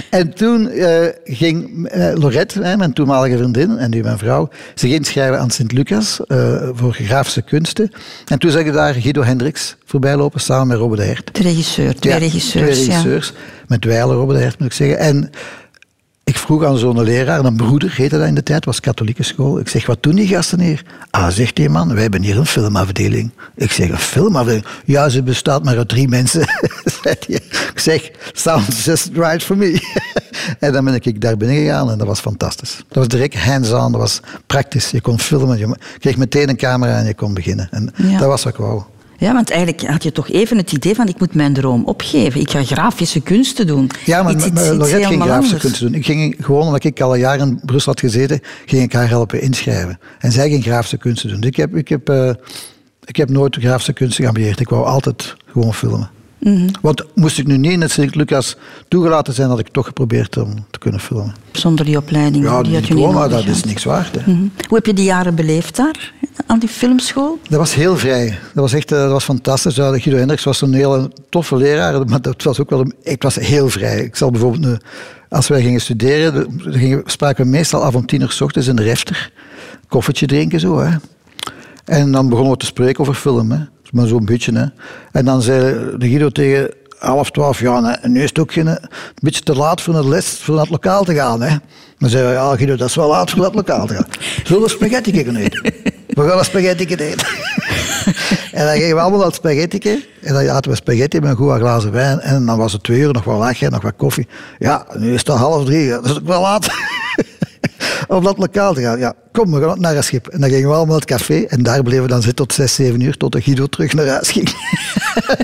en toen eh, ging eh, Lorette, mijn toenmalige vriendin en nu mijn vrouw, zich inschrijven aan Sint-Lucas voor grafische kunsten. En toen zag ik daar Guido Hendricks voorbij lopen, samen met Robbe de Hert. De regisseur, twee Ja, regisseurs. Twee ja. regisseurs. Met Weiler, Robbe de Hert moet ik zeggen. En vroeg aan zo'n leraar, een broeder heette dat in de tijd, was katholieke school. Ik zeg, wat doen die gasten hier? Ah, zegt die man, wij hebben hier een filmafdeling. Ik zeg, een filmafdeling? Ja, ze bestaat maar uit drie mensen. Ik zeg, sounds just right for me. en dan ben ik daar binnen gegaan en dat was fantastisch. Dat was direct hands-on, dat was praktisch. Je kon filmen, je kreeg meteen een camera en je kon beginnen. En Ja. dat was wat ik wou. Ja, want eigenlijk had je toch even het idee van ik moet mijn droom opgeven. Ik ga grafische kunsten doen. Ja, maar Iets- iets- Lorette ging grafische anders. kunsten doen. Ik ging gewoon, omdat ik al een jaar in Brussel had gezeten, ging ik haar helpen inschrijven. En zij ging grafische kunsten doen. Dus ik heb, ik heb, eh, ik heb nooit grafische kunsten geambieerd. Ik wou altijd gewoon filmen. Mhm. Want moest ik nu niet in het Sint-Lucas toegelaten zijn, had ik toch geprobeerd om te kunnen filmen. Zonder die opleiding. Ja, die die had je niet diploma, dat is niks waard. Hè. Mhm. Hoe heb je die jaren beleefd daar, aan die filmschool? Dat was heel vrij. Dat was echt eh, dat was fantastisch. Ja, Guido Hendricks was een hele toffe leraar, maar dat was ook wel een, ik was heel vrij. Ik zal bijvoorbeeld, als wij gingen studeren, gingen, spraken we meestal af om tien uur s ochtends in de refter. Koffietje drinken zo, hè. En dan begonnen we te spreken over film, hè. Maar zo'n beetje, hè. En dan zei de Guido tegen half twaalf, ja, nee, nu is het ook een beetje te laat voor de les, voor het lokaal te gaan. Hè. Dan zei hij, ja Guido, dat is wel laat voor het lokaal te gaan. Zullen we spaghetti gaan eten? We gaan een spaghetti eten. en dan gingen we allemaal het spaghetti. En dan aten we spaghetti met een goed glazen wijn. En dan was het twee uur, nog wat lachen, nog wat koffie. Ja, nu is het al half drie, dat is ook wel laat. om dat lokaal te gaan. Ja, kom, we gaan naar een schip. En dan gingen we allemaal naar het café. En daar bleven we dan zitten tot zes, zeven uur, tot de Guido terug naar huis ging.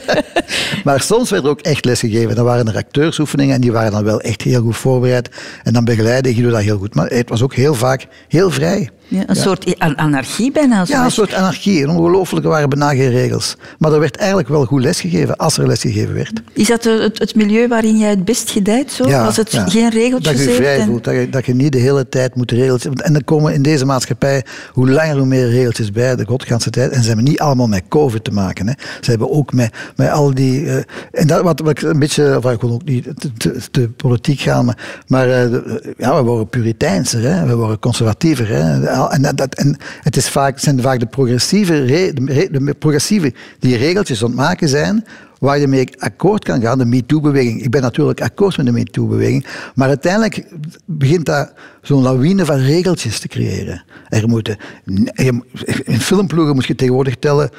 maar soms werd er ook echt les gegeven. Dan waren er acteursoefeningen en die waren dan wel echt heel goed voorbereid. En dan begeleidde Guido dat heel goed. Maar het was ook heel vaak heel vrij. Ja, een soort an- anarchie bijna. zo Ja, een soort anarchie. Een ongelooflijke waren bijna geen regels. Maar er werd eigenlijk wel goed lesgegeven, als er lesgegeven werd. Is dat het, het milieu waarin jij het best gedijt? Zo? Ja, Was het geen regeltjes Dat je heeft vrij en- voelt, dat je, dat je niet de hele tijd moet regeltjes... En er komen in deze maatschappij hoe langer hoe meer regeltjes bij, de godganse tijd. En ze hebben niet allemaal met covid te maken. Hè. Ze hebben ook met, met al die... eh, en dat wat, wat ik een beetje... Of ik wil ook niet te, politiek gaan, maar, eh, de- ja, we worden puriteinser, hè. we worden conservatiever. Hè. En, dat, en het is vaak, zijn vaak de progressieve, re- de, re- de progressieve die regeltjes aan het maken zijn waar je mee akkoord kan gaan, de MeToo-beweging. Ik ben natuurlijk akkoord met de MeToo-beweging, maar uiteindelijk begint dat zo'n lawine van regeltjes te creëren. Er moeten, in filmploegen moet je tegenwoordig tellen,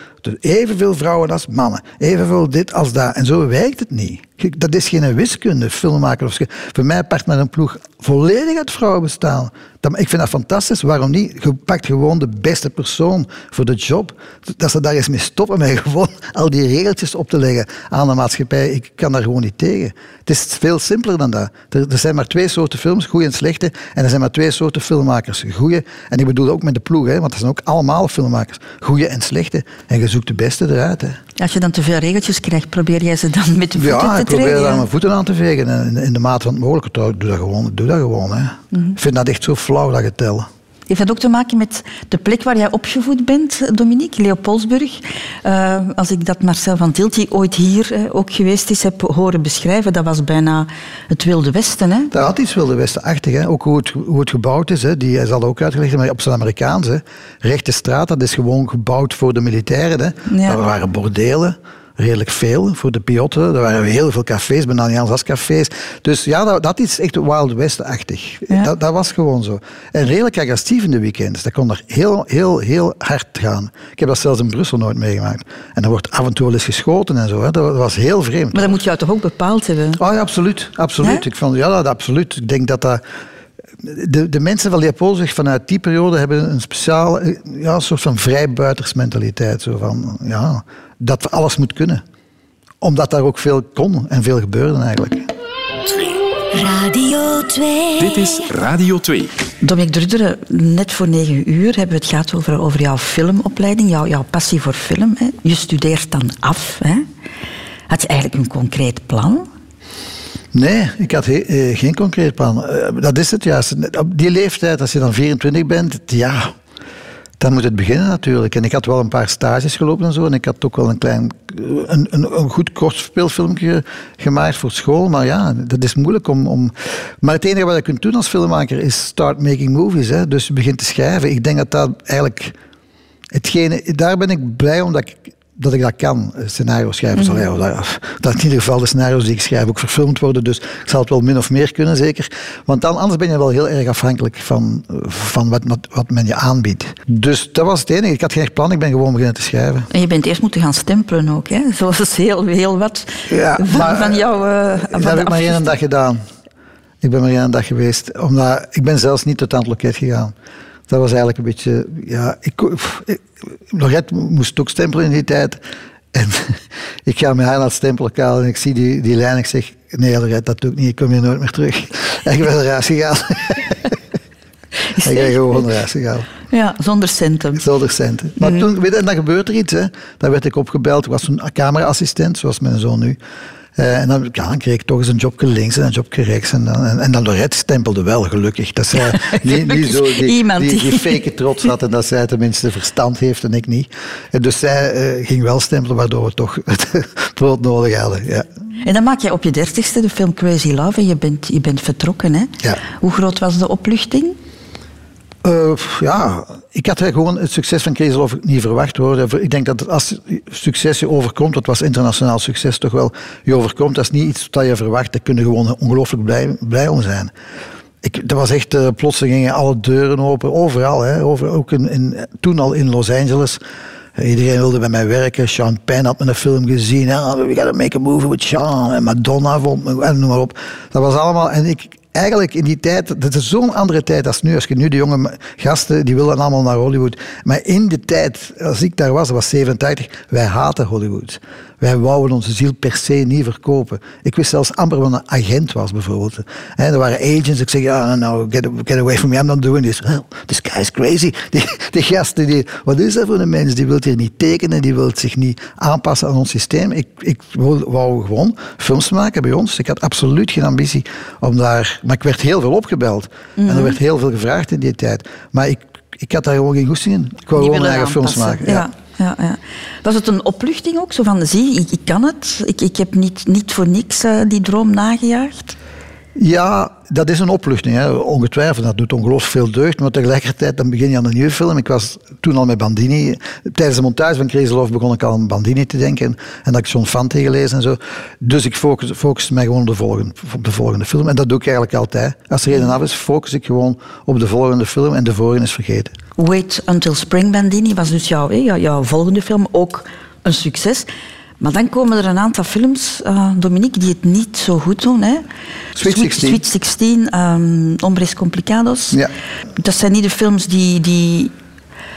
evenveel vrouwen als mannen, evenveel dit als dat. En zo werkt het niet. Dat is geen wiskunde, filmmaker. Of, voor mij pakt met een ploeg volledig uit vrouwen bestaan. Dat, ik vind dat fantastisch. Waarom niet? Je pakt gewoon de beste persoon voor de job. Dat ze daar eens mee stoppen met gewoon al die regeltjes op te leggen aan de maatschappij. Ik kan daar gewoon niet tegen. Het is veel simpeler dan dat. Er, er zijn maar twee soorten films, goede en slechte. En er zijn maar twee soorten filmmakers. Goeie, en ik bedoel ook met de ploeg, hè, want dat zijn ook allemaal filmmakers. Goeie en slechte. En je zoekt de beste eruit. Hè. Als je dan te veel regeltjes krijgt, probeer jij ze dan met de voeten Ja, te ik probeer daar ja? mijn voeten aan te vegen. En in, de mate van het mogelijke. Doe dat gewoon. Doe dat gewoon hè. Mhm. Ik vind dat echt zo flauw, dat getel. Heeft dat ook te maken met de plek waar jij opgevoed bent, Dominique, Leopoldsburg? Eh, als ik dat Marcel van Tilt, die ooit hier eh, ook geweest is, heb horen beschrijven, dat was bijna het Wilde Westen. Hè? Dat had iets Wilde Westen-achtig. hè. Ook hoe het, hoe het gebouwd is. Hè. Die hij zal ook uitgelegd maar op zijn Amerikaans. Hè. Rechte straat, dat is gewoon gebouwd voor de militairen. Hè. Ja. Daar waren bordelen. Redelijk veel voor de piotten. Er waren heel veel cafés, bijna niet als cafés. Dus ja, dat, dat is echt Wild West-achtig. Ja. Dat, dat was gewoon zo. En redelijk agressief in de weekends. Dat kon er heel, heel, heel hard gaan. Ik heb dat zelfs in Brussel nooit meegemaakt. En er wordt af en toe wel eens geschoten en zo. Hè. Dat was heel vreemd. Maar dat moet jou toch ook bepaald hebben? Oh ja, absoluut. absoluut. Ja? Ik vond, ja, dat, absoluut. Ik denk dat dat... De, de mensen van Leopoldweg vanuit die periode hebben een speciaal, ja, soort van vrijbuitersmentaliteit. Zo van, ja, dat alles moet kunnen. Omdat daar ook veel kon en veel gebeurde eigenlijk. Radio 2. Dit is Radio 2. Dominique Drudere, net voor negen uur hebben we het gehad over, over jouw filmopleiding, jouw, jouw passie voor film. Hè. Je studeert dan af. Hè. Had je eigenlijk een concreet plan? Nee, ik had he- eh, geen concreet plan. Eh, dat is het juist. Op die leeftijd, als je dan 24 bent, ja, dan moet het beginnen natuurlijk. En ik had wel een paar stages gelopen en zo. En ik had ook wel een klein, een, een, een goed kort speelfilmpje gemaakt voor school. Maar ja, dat is moeilijk om, om... Maar het enige wat je kunt doen als filmmaker is start making movies. Hè. Dus je begint te schrijven. Ik denk dat dat eigenlijk... Hetgene, daar ben ik blij om dat ik dat, ik dat kan, eh, scenario schrijven. Ja, dat, dat in ieder geval de scenario's die ik schrijf ook verfilmd worden. Dus ik zal het wel min of meer kunnen, zeker. Want dan, anders ben je wel heel erg afhankelijk van, van wat, wat, men je aanbiedt. Dus dat was het enige. Ik had geen plan, ik ben gewoon beginnen te schrijven. En je bent eerst moeten gaan stempelen ook, hè? zoals heel, heel wat Ja, van, maar, van jouw... eh, van Dat de heb ik maar één dag gedaan. Ik ben maar één dag geweest. Omdat, ik ben zelfs niet tot aan het loket gegaan. Dat was eigenlijk een beetje... Ja, ik, ik, Lorette moest ook stempelen in die tijd. En ik ga met haar naar het stempellokaal en ik zie die, die lijn. Ik zeg, nee Lorette, dat doe ik niet. Ik kom hier nooit meer terug. En ik ben eruit gegaan. ik ben gewoon eruit gegaan. Ja, zonder centen. Zonder centen. Maar toen, weet je, en dan gebeurt er iets. Hè. Dan werd ik opgebeld. Ik was een cameraassistent, zoals mijn zoon nu. Eh, en dan, ja, dan kreeg ik toch eens een jobje links en een jobje rechts. En dan, en, en dan Lorette stempelde wel, gelukkig. Dat zij niet, niet zo die, Iemand die, die- fake trots had en dat zij tenminste verstand heeft en ik niet. En dus zij eh, ging wel stempelen, waardoor we toch het brood nodig hadden. Ja. En dan maak je op je dertigste de film Crazy Love en je bent, je bent vertrokken. Hè? Ja. Hoe groot was de opluchting? Eh, ja, ik had gewoon het succes van Love niet verwacht hoor. Ik denk dat als succes je overkomt, dat was internationaal succes toch wel, je overkomt, dat is niet iets dat je verwacht, daar kun je gewoon ongelooflijk blij, blij om zijn. Ik, dat was echt, uh, plotseling gingen alle deuren open, overal. Hè, over, ook in, toen al in Los Angeles. Iedereen wilde bij mij werken. Sean Penn had me een film gezien. We gotta make a movie with Sean. En Madonna vond me, en noem maar op. Dat was allemaal... En ik, eigenlijk in die tijd, dat is zo'n andere tijd als nu. Als je nu de jonge gasten, die willen allemaal naar Hollywood. Maar in de tijd, als ik daar was, dat was 87, wij haten Hollywood. Wij wouden onze ziel per se niet verkopen. Ik wist zelfs amper wat een agent was, bijvoorbeeld. He, er waren agents, ik zeg, ja, nou, get, get away from me, I'm not doing this. Oh, this guy is crazy. Die, die gasten, die, wat is dat voor een mens? Die wil hier niet tekenen, die wil zich niet aanpassen aan ons systeem. Ik, ik wou gewoon films maken bij ons. Ik had absoluut geen ambitie om daar... Maar ik werd heel veel opgebeld. En er werd heel veel gevraagd in die tijd. Maar ik, ik had daar gewoon geen goesting in. Ik wou gewoon eigen films maken. ja ja, ja. Was het een opluchting ook? Zo van, zie, ik, ik kan het. Ik, ik heb niet, niet voor niks uh, die droom nagejaagd. Ja, dat is een opluchting. Hè. Ongetwijfeld, dat doet ongelooflijk veel deugd. Maar tegelijkertijd dan begin je aan een nieuwe film. Ik was toen al met Bandini. Tijdens de montage van Crazy Love begon ik al aan Bandini te denken. En dat ik John Fante gelezen en zo. Dus ik focus, focus mij gewoon op de, volgende, op de volgende film. En dat doe ik eigenlijk altijd. Als er reden af is, focus ik gewoon op de volgende film. En de vorige is vergeten. Wait Until Spring Bandini was dus jouw, jouw volgende film. Ook een succes. Maar dan komen er een aantal films, uh, Dominique, die het niet zo goed doen. Hè? Sweet 16. Sweet 16, um, Hombres Complicados. Ja. Dat zijn niet de films die, die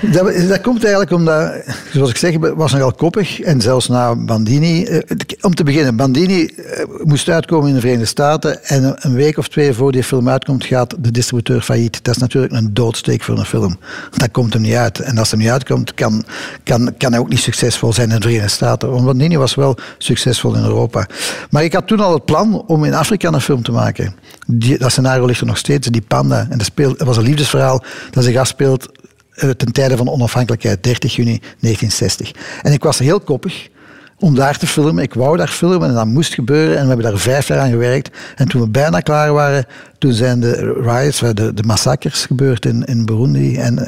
dat, komt eigenlijk omdat, zoals ik zeg, was nogal koppig. En zelfs na Bandini. Eh, om te beginnen, Bandini eh, moest uitkomen in de Verenigde Staten. En een week of twee voor die film uitkomt, gaat de distributeur failliet. Dat is natuurlijk een doodsteek voor een film. Dat komt hem niet uit. En als hij niet uitkomt, kan, kan, kan hij ook niet succesvol zijn in de Verenigde Staten. Want Bandini was wel succesvol in Europa. Maar ik had toen al het plan om in Afrika een film te maken. Die, dat scenario ligt er nog steeds, die panda. En dat, speelt, dat was een liefdesverhaal dat zich afspeelt ten tijde van de onafhankelijkheid, 30 juni 1960. En ik was heel koppig om daar te filmen. Ik wou daar filmen en dat moest gebeuren. En we hebben daar vijf jaar aan gewerkt. En toen we bijna klaar waren, toen zijn de riots, de, de massacres gebeurd in, in Burundi en,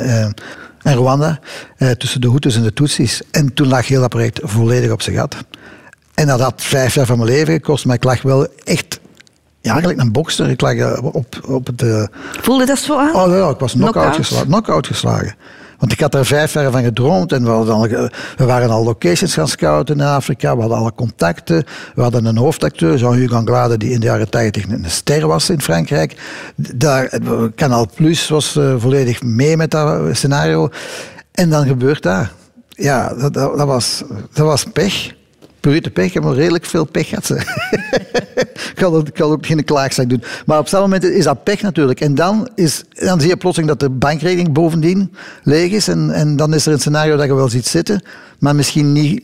en Rwanda. Uh, tussen de Hutus en de Tutsis. En toen lag heel dat project volledig op zijn gat. En dat had vijf jaar van mijn leven gekost, maar ik lag wel echt ja, eigenlijk een bokster. Ik lag op, op het... Uh... Voelde dat zo aan? Oh ja, ik was knock-out geslagen, knock geslagen. Want ik had daar vijf jaar van gedroomd en we, al, we, waren al locations gaan scouten in Afrika. We hadden alle contacten. We hadden een hoofdacteur, Jean-Hugues Anglade, die in de jaren tachtig een ster was in Frankrijk. Daar, Canal Plus was uh, volledig mee met dat scenario. En dan gebeurt dat. Ja, dat, dat, dat was, dat was pech brute pech. Wel redelijk veel pech gehad. ik, kan, ik kan ook geen klaagzak doen. Maar op zo'n moment is dat pech natuurlijk. En dan, is, dan zie je plotseling dat de bankrekening bovendien leeg is. En, en dan is er een scenario dat je wel ziet zitten, maar misschien niet...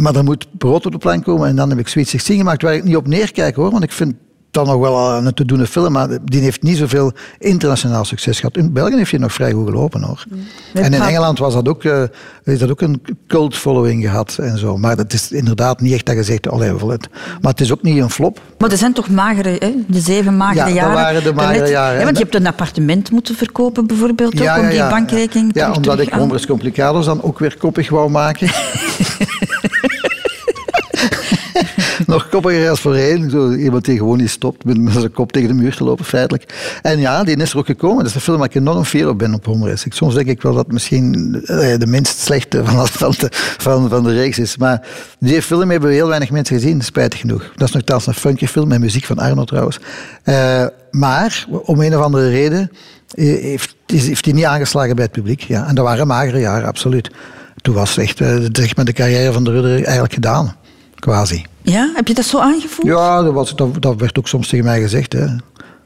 Maar er moet brood op de plank komen. En dan heb ik Sweet 16 gemaakt, waar ik niet op neerkijk hoor. Want ik vind dan nog wel een te doen film, maar die heeft niet zoveel internationaal succes gehad. In België heeft hij nog vrij goed gelopen hoor. Mm. En in Engeland was dat ook, uh, heeft dat ook een cult following gehad en zo. Maar dat is inderdaad niet echt dat je zegt, allee. Maar het is ook niet een flop. Maar er zijn toch magere, hè? de zeven magere ja, jaren. Ja, waren de magere jaren. Ja, want je hebt een appartement moeten verkopen bijvoorbeeld, ook, om die bankrekening Ja, omdat ik Hombres Complicados dan ook weer koppig wou maken. nog koppiger als voorheen. Zo, iemand die gewoon niet stopt met, zijn kop tegen de muur te lopen, feitelijk. En ja, die is er ook gekomen. Dat is een film waar ik enorm fier op ben op Homeres. Soms denk ik wel dat misschien eh, de minst slechte van, de, van, van de reeks is. Maar die film hebben heel weinig mensen gezien, spijtig genoeg. Dat is nogthans een funky film met muziek van Arno trouwens. Uh, maar om een of andere reden eh, heeft, heeft hij niet aangeslagen bij het publiek. Ja. En dat waren magere jaren, absoluut. Toen was echt, zeg maar, de carrière van de Rudder eigenlijk gedaan quasi. Ja, heb je dat zo aangevoeld? Ja, dat, was, dat, dat werd ook soms tegen mij gezegd. Hè.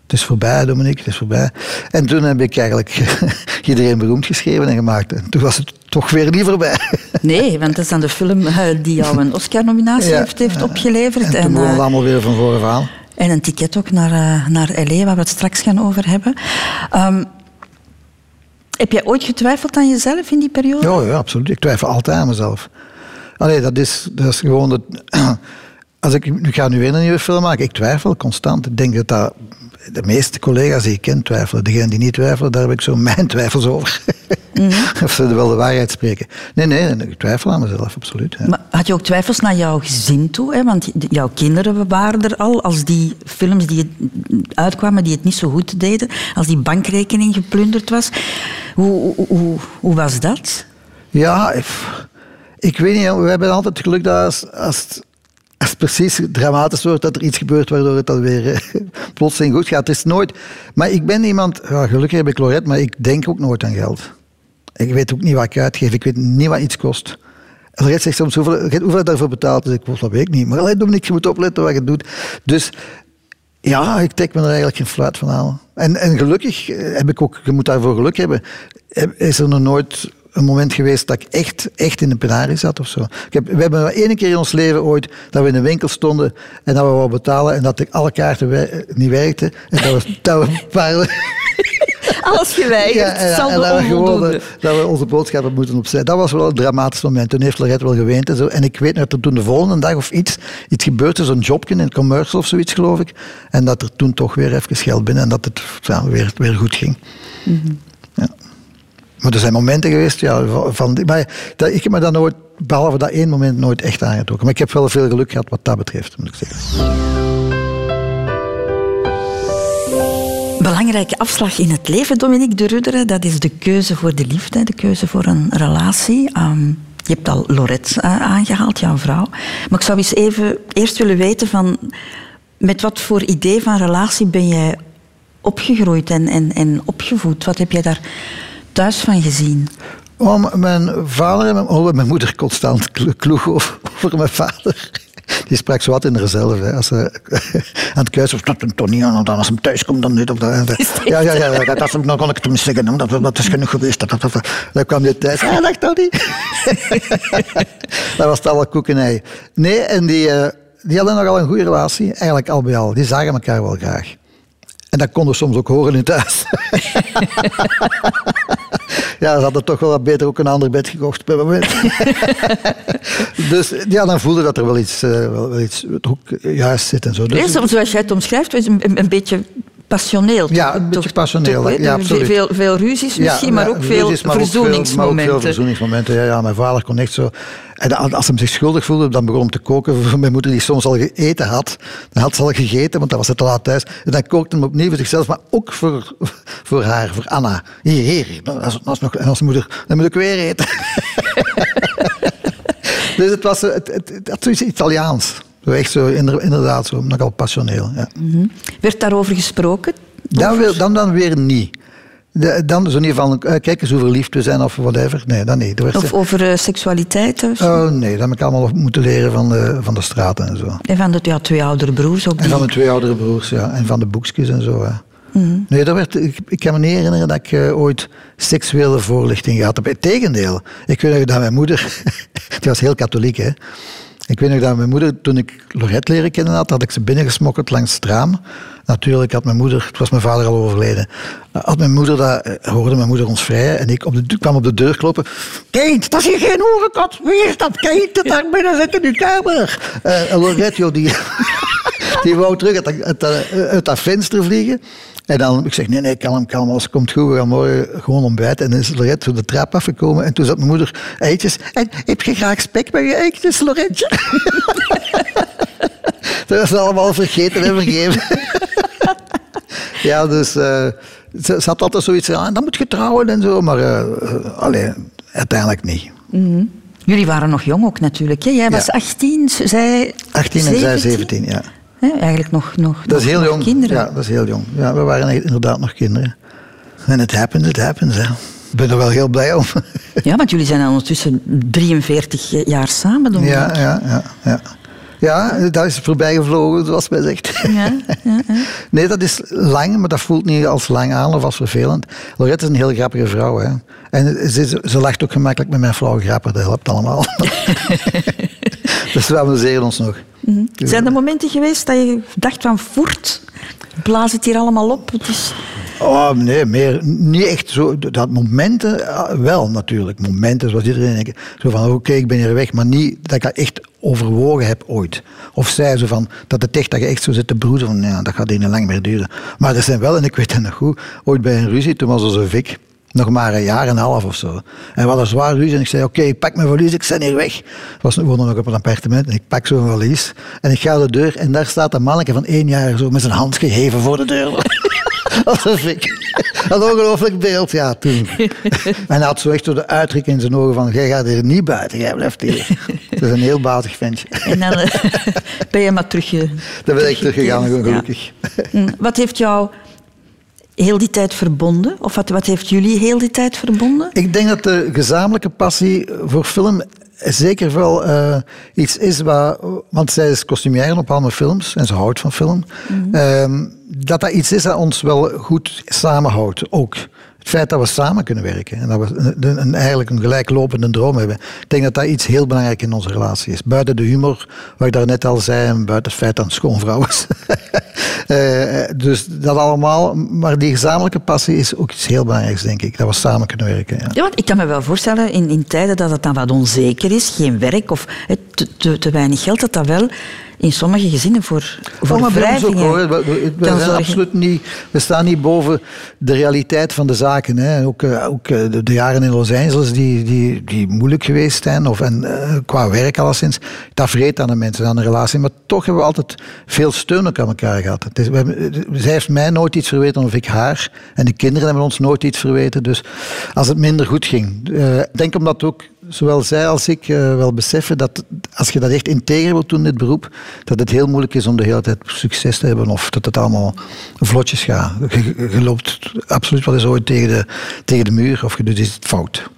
Het is voorbij, Dominique, het is voorbij. En toen heb ik eigenlijk iedereen beroemd geschreven en gemaakt. En toen was het toch weer niet voorbij. Nee, want dat is dan de film eh, die jou een Oscar-nominatie heeft, heeft opgeleverd. En toen begon het allemaal weer van voren aan. En een ticket ook naar, uh, naar L.A., waar we het straks gaan over hebben. Um, heb jij ooit getwijfeld aan jezelf in die periode? Ja, ja, absoluut. Ik twijfel altijd aan mezelf. Allee, dat is, dat is gewoon... als ik ga nu weer een nieuwe film maken, ik twijfel constant. Ik denk dat dat de meeste collega's die ik ken twijfelen. Degenen die niet twijfelen, daar heb ik zo mijn twijfels over. of ze wel de waarheid spreken. Nee, nee, ik twijfel aan mezelf, absoluut. Ja. Maar had je ook twijfels naar jouw gezin toe? Hè? Want jouw kinderen waren er al. Als die films die uitkwamen die het niet zo goed deden. Als die bankrekening geplunderd was. Hoe, hoe, hoe, hoe was dat? Ja, ik, ik weet niet. We hebben altijd geluk dat als, het precies dramatisch wordt, dat er iets gebeurt waardoor het dan weer eh, plotseling goed gaat. Het is nooit... Maar ik ben iemand... Ja, gelukkig heb ik Lorette, maar ik denk ook nooit aan geld. Ik weet ook niet wat ik uitgeef. Ik weet niet wat iets kost. En Lorette zegt soms, hoeveel, hoeveel je daarvoor betaalt? Dus ik, dat weet ik niet. Maar alleen Dominique, je moet opletten wat je doet. Dus ja, ik trek me er eigenlijk geen fluit van aan. En, en gelukkig eh, heb ik ook, je moet daarvoor geluk hebben, heb- is er nog nooit een moment geweest dat ik echt, echt in de penarie zat of zo. Ik heb, we hebben maar één keer in ons leven ooit dat we in een winkel stonden en dat we wouden betalen en dat de- alle kaarten niet werkten. En dat we, dat we paar... Alles geweigerd. Ja, en, zal en de dat, we gewoon, onvoldoende. eh, dat we onze boodschappen moeten opzij. Dat was wel een dramatisch moment. Toen heeft Lorette wel geweend en zo. En ik weet nog dat er toen de volgende dag of iets, iets gebeurde, zo'n jobje in een commercial of zoiets, geloof ik. En dat er toen toch weer even geld binnen en dat het ja, weer, weer goed ging. Ja. Maar er zijn momenten geweest, ja, van, maar dat, ik heb me dan nooit, behalve dat één moment, nooit echt aangetrokken. Maar ik heb wel veel geluk gehad wat dat betreft, moet ik zeggen. Belangrijke afslag in het leven, Dominique de Rudderen, dat is de keuze voor de liefde, de keuze voor een relatie. Ehm, je hebt al Lorette eh, aangehaald, jouw vrouw. Maar ik zou eens even eerst willen weten van... Met wat voor idee van relatie ben jij opgegroeid en, en, en opgevoed? Wat heb jij daar thuis van gezien? Oh, mijn vader en mijn, oh, mijn moeder constant klo- kloeg over, over mijn vader. Die sprak zo wat in haarzelf. Hè. Als ze aan het kuisen was, dat hem toch niet aan, dan als hij thuis komt, dan dit of dat. Ja, ja, ja, ja, dat, dan kon ik het hem zeggen. hè. Dat, dat is genoeg geweest. Dat, dat, dat. Dan kwam hij thuis. Ah, dacht dat niet. dat was het alle koekenij. Nee, en die, eh, die hadden nogal een goede relatie. Eigenlijk al bij al. Die zagen elkaar wel graag. En dat konden we soms ook horen in thuis. ja, ze hadden toch wel wat beter ook een ander bed gekocht per moment. dus ja, dan voelde dat er wel iets, eh, wel, wel iets ook juist zit en zo. Dus, Eerst, zoals jij het omschrijft, is een, een, een beetje passioneel. Ja, toch? een beetje passioneel, toch, ja, absoluut. Veel, veel ruzies misschien, maar ook veel ruzies, maar ook veel- verzoeningsmomenten. maar ook veel verzoeningsmomenten. Ja, ja, mijn vader kon echt zo... En als hij zich schuldig voelde, dan begon hij te koken voor mijn moeder, die soms al gegeten had. Dan had ze al gegeten, want dan was het te laat thuis. En dan kookte hij opnieuw voor zichzelf, maar ook voor, voor haar, voor Anna. Hier, hier. Als, als nog, en als moeder, dan moet ik weer eten. dus het, was, het, het, het had zoiets Italiaans. Echt zo, inder- inderdaad, zo, nogal passioneel. Ja. Werd daarover gesproken? Dan, weer, dan, dan weer niet. De- dan zo niet van, eh, kijk eens hoe verliefd we zijn of whatever. Nee, dan niet. Werd- Of over eh, seksualiteit? Of zo? Oh nee, dat heb ik allemaal moeten leren van de, van de straten en zo. En van de ja, twee oudere broers ook. En van mijn twee oudere broers, ja. En van de boekjes en zo. Ja. Nee, dat werd, ik, ik kan me niet herinneren dat ik eh, ooit seksuele voorlichting gehad heb. Integendeel. Ik weet nog dat mijn moeder... die was heel katholiek, hè. Ik weet nog dat mijn moeder, toen ik Lorette leren kennen had, had ik ze binnengesmokkeld langs het raam. Natuurlijk had mijn moeder, het was mijn vader al overleden, had mijn moeder dat, eh, hoorde mijn moeder ons vrij en ik op de, kwam op de deur kloppen. Kind, dat is hier geen hoerenkat. Wie is dat kind dat daar binnen zit in uw kamer? En Lorette, joh, die, die wou terug uit, uit dat venster vliegen. En dan, ik zeg, nee, nee, kalm, kalm, alles komt goed, we gaan morgen gewoon ontbijten. En dan is Lorette zo de trap afgekomen en toen zat mijn moeder eitjes. En heb je graag spek bij je eitjes, Loretje? dat was allemaal vergeten en vergeven. ja, dus eh, ze, had altijd zoiets van, ah, dan moet je trouwen en zo, maar eh, eh, allee, uiteindelijk niet. Jullie waren nog jong ook natuurlijk. Hè? Jij was Ja. 18, zij 18 en zij 17, ja. Hè? Eigenlijk nog, nog, Dat is heel nog jong. kinderen. Ja, dat is heel jong. Ja, we waren inderdaad nog kinderen. En het happens, het happens. Hè. Ik ben er wel heel blij om. Ja, want jullie zijn ondertussen 43 jaar samen. Ja, ja, ja. Ja, ja dat is voorbij gevlogen, zoals men zegt. Ja, ja, ja. Nee, dat is lang, maar dat voelt niet als lang aan of als vervelend. Lorette is een heel grappige vrouw. Hè. En ze, ze lacht ook gemakkelijk met mijn flauwe grappen. Dat helpt allemaal. dus we amuseren ons nog. Zijn er momenten geweest dat je dacht van voert, blaas het hier allemaal op? Het is... Oh, nee, meer, niet echt zo. Dat momenten, ah, wel natuurlijk. Momenten zoals iedereen denkt. Zo van, oké, ik ben hier weg. Maar niet dat ik dat echt overwogen heb ooit. Of zij zo van, dat het echt, dat je echt zo zit te broeden van, ja, dat gaat hier niet lang meer duren. Maar er zijn wel, en ik weet het nog goed, ooit bij een ruzie, toen was er zo'n Vic, nog maar een jaar en een half of zo. En we hadden zwaar ruzie en ik zei, oké, pak mijn valies, ik ben hier weg. Was, we woonden nog op een appartement en ik pak zo'n valies en ik ga de deur en daar staat een manneke van één jaar zo met zijn hand geheven voor de deur. Dat was ik. Een ongelooflijk beeld, ja, toen. En hij had zo echt zo de uitdruk in zijn ogen van, jij gaat hier niet buiten, jij blijft hier. Het is een heel bazig ventje. En dan eh, ben je maar terug... Dan ben ik teruggegaan, gewoon gelukkig. Mm, Wat heeft jou heel die tijd verbonden? Of wat, wat heeft jullie heel die tijd verbonden? Ik denk dat de gezamenlijke passie voor film zeker wel eh, iets is waar... Want zij is kostumière op allemaal films en ze houdt van film. Ehm, dat dat iets is dat ons wel goed samenhoudt, ook. Het feit dat we samen kunnen werken en dat we een, eigenlijk een gelijklopende droom hebben. Ik denk dat dat iets heel belangrijk in onze relatie is. Buiten de humor, wat ik daarnet al zei, en buiten het feit dat het schoonvrouw is. Eh, dus dat allemaal, maar die gezamenlijke passie is ook iets heel belangrijks, denk ik. Dat we samen kunnen werken. Ja. Ja, want ik kan me wel voorstellen, in, in tijden dat het dan wat onzeker is, geen werk of te, te, te weinig geld, dat dat wel in sommige gezinnen voor, voor Oh, maar ook, hoor. We, we- we kan zijn zorgen. absoluut niet, we staan niet boven de realiteit van de zaken. Hè. Ook, eh, ook eh, de, de jaren in Los Angeles die, die, die moeilijk geweest zijn, of, en, eh, qua werk alleszins, dat vreet aan de mensen, aan de relatie. Maar toch hebben we altijd veel steun ook aan elkaar gehad. Het is, we hebben, zij heeft mij nooit iets verweten of ik haar. En de kinderen hebben ons nooit iets verweten. Dus als het minder goed ging. Ik denk omdat ook zowel zij als ik eh, wel beseffen dat als je dat echt integer wilt doen, dit beroep, dat het heel moeilijk is om de hele tijd succes te hebben of dat het allemaal vlotjes gaat. Je, loopt absoluut wel eens ooit tegen de, tegen de muur of je doet iets fout.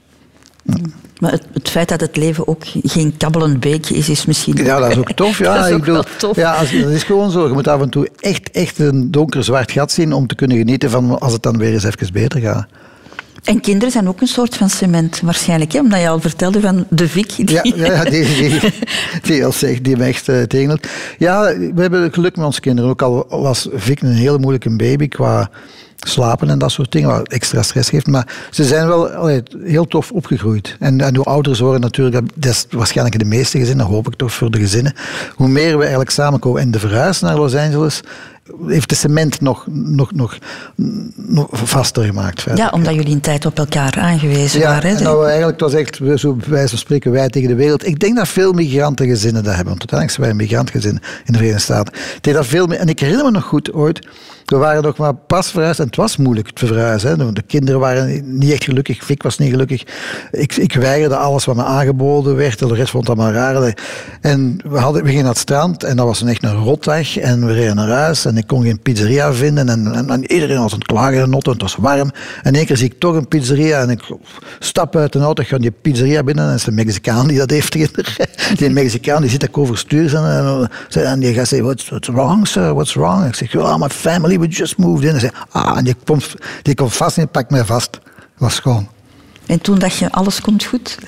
Maar het, het feit dat het leven ook geen kabbelend beekje is, is misschien... Ja, dat is ook tof. Ja, dat is ik ook bedoel, tof. Ja, als, dat is gewoon zo. Je moet af en toe echt, echt een donker zwart gat zien om te kunnen genieten van als het dan weer eens even beter gaat. En kinderen zijn ook een soort van cement, waarschijnlijk. Hè? Omdat je al vertelde van de Vic. Ja, ja, die, die, die, die me echt uh, tegenhoudt. Ja, we hebben geluk met onze kinderen. Ook al was Vic een hele moeilijke baby qua slapen en dat soort dingen, wat extra stress geeft. Maar ze zijn wel heel tof opgegroeid. En, en hoe ouder ze worden natuurlijk, dat is waarschijnlijk de meeste gezinnen, hoop ik toch voor de gezinnen, hoe meer we eigenlijk samenkomen. En de verhuis naar Los Angeles heeft de cement nog, nog, nog, nog vaster gemaakt. Ja, omdat jullie een tijd op elkaar aangewezen Ja, waren. en nou, eigenlijk, het was echt, zo wijze van spreken, wij tegen de wereld. Ik denk dat veel migrantengezinnen dat hebben. Want uiteindelijk zijn wij een migrantgezin in de Verenigde Staten. Ik denk dat veel, en ik herinner me nog goed ooit, we waren nog maar pas verhuisd en het was moeilijk te verhuizen. Hè. De kinderen waren niet echt gelukkig, Vic was niet gelukkig. Ik, ik weigerde alles wat me aangeboden werd, de rest vond dat maar raar. En we, hadden, we gingen naar het strand en dat was een echt een rotweg. En we reden naar huis en ik kon geen pizzeria vinden. En, en, en iedereen was aan het klagen en het was warm. En in één keer zie ik toch een pizzeria en ik stap uit de auto, ik ga in die pizzeria binnen en dat is een Mexicaan die dat heeft. Die Mexicaan die zit ook overstuur en, en die gaat zeggen, what's, what's wrong sir, what's wrong? Ik zeg, oh, my family, we just moved in. En zei, ah, en die komt, die komt vast en pakt mij vast. Dat was schoon. En toen dacht je, alles komt goed.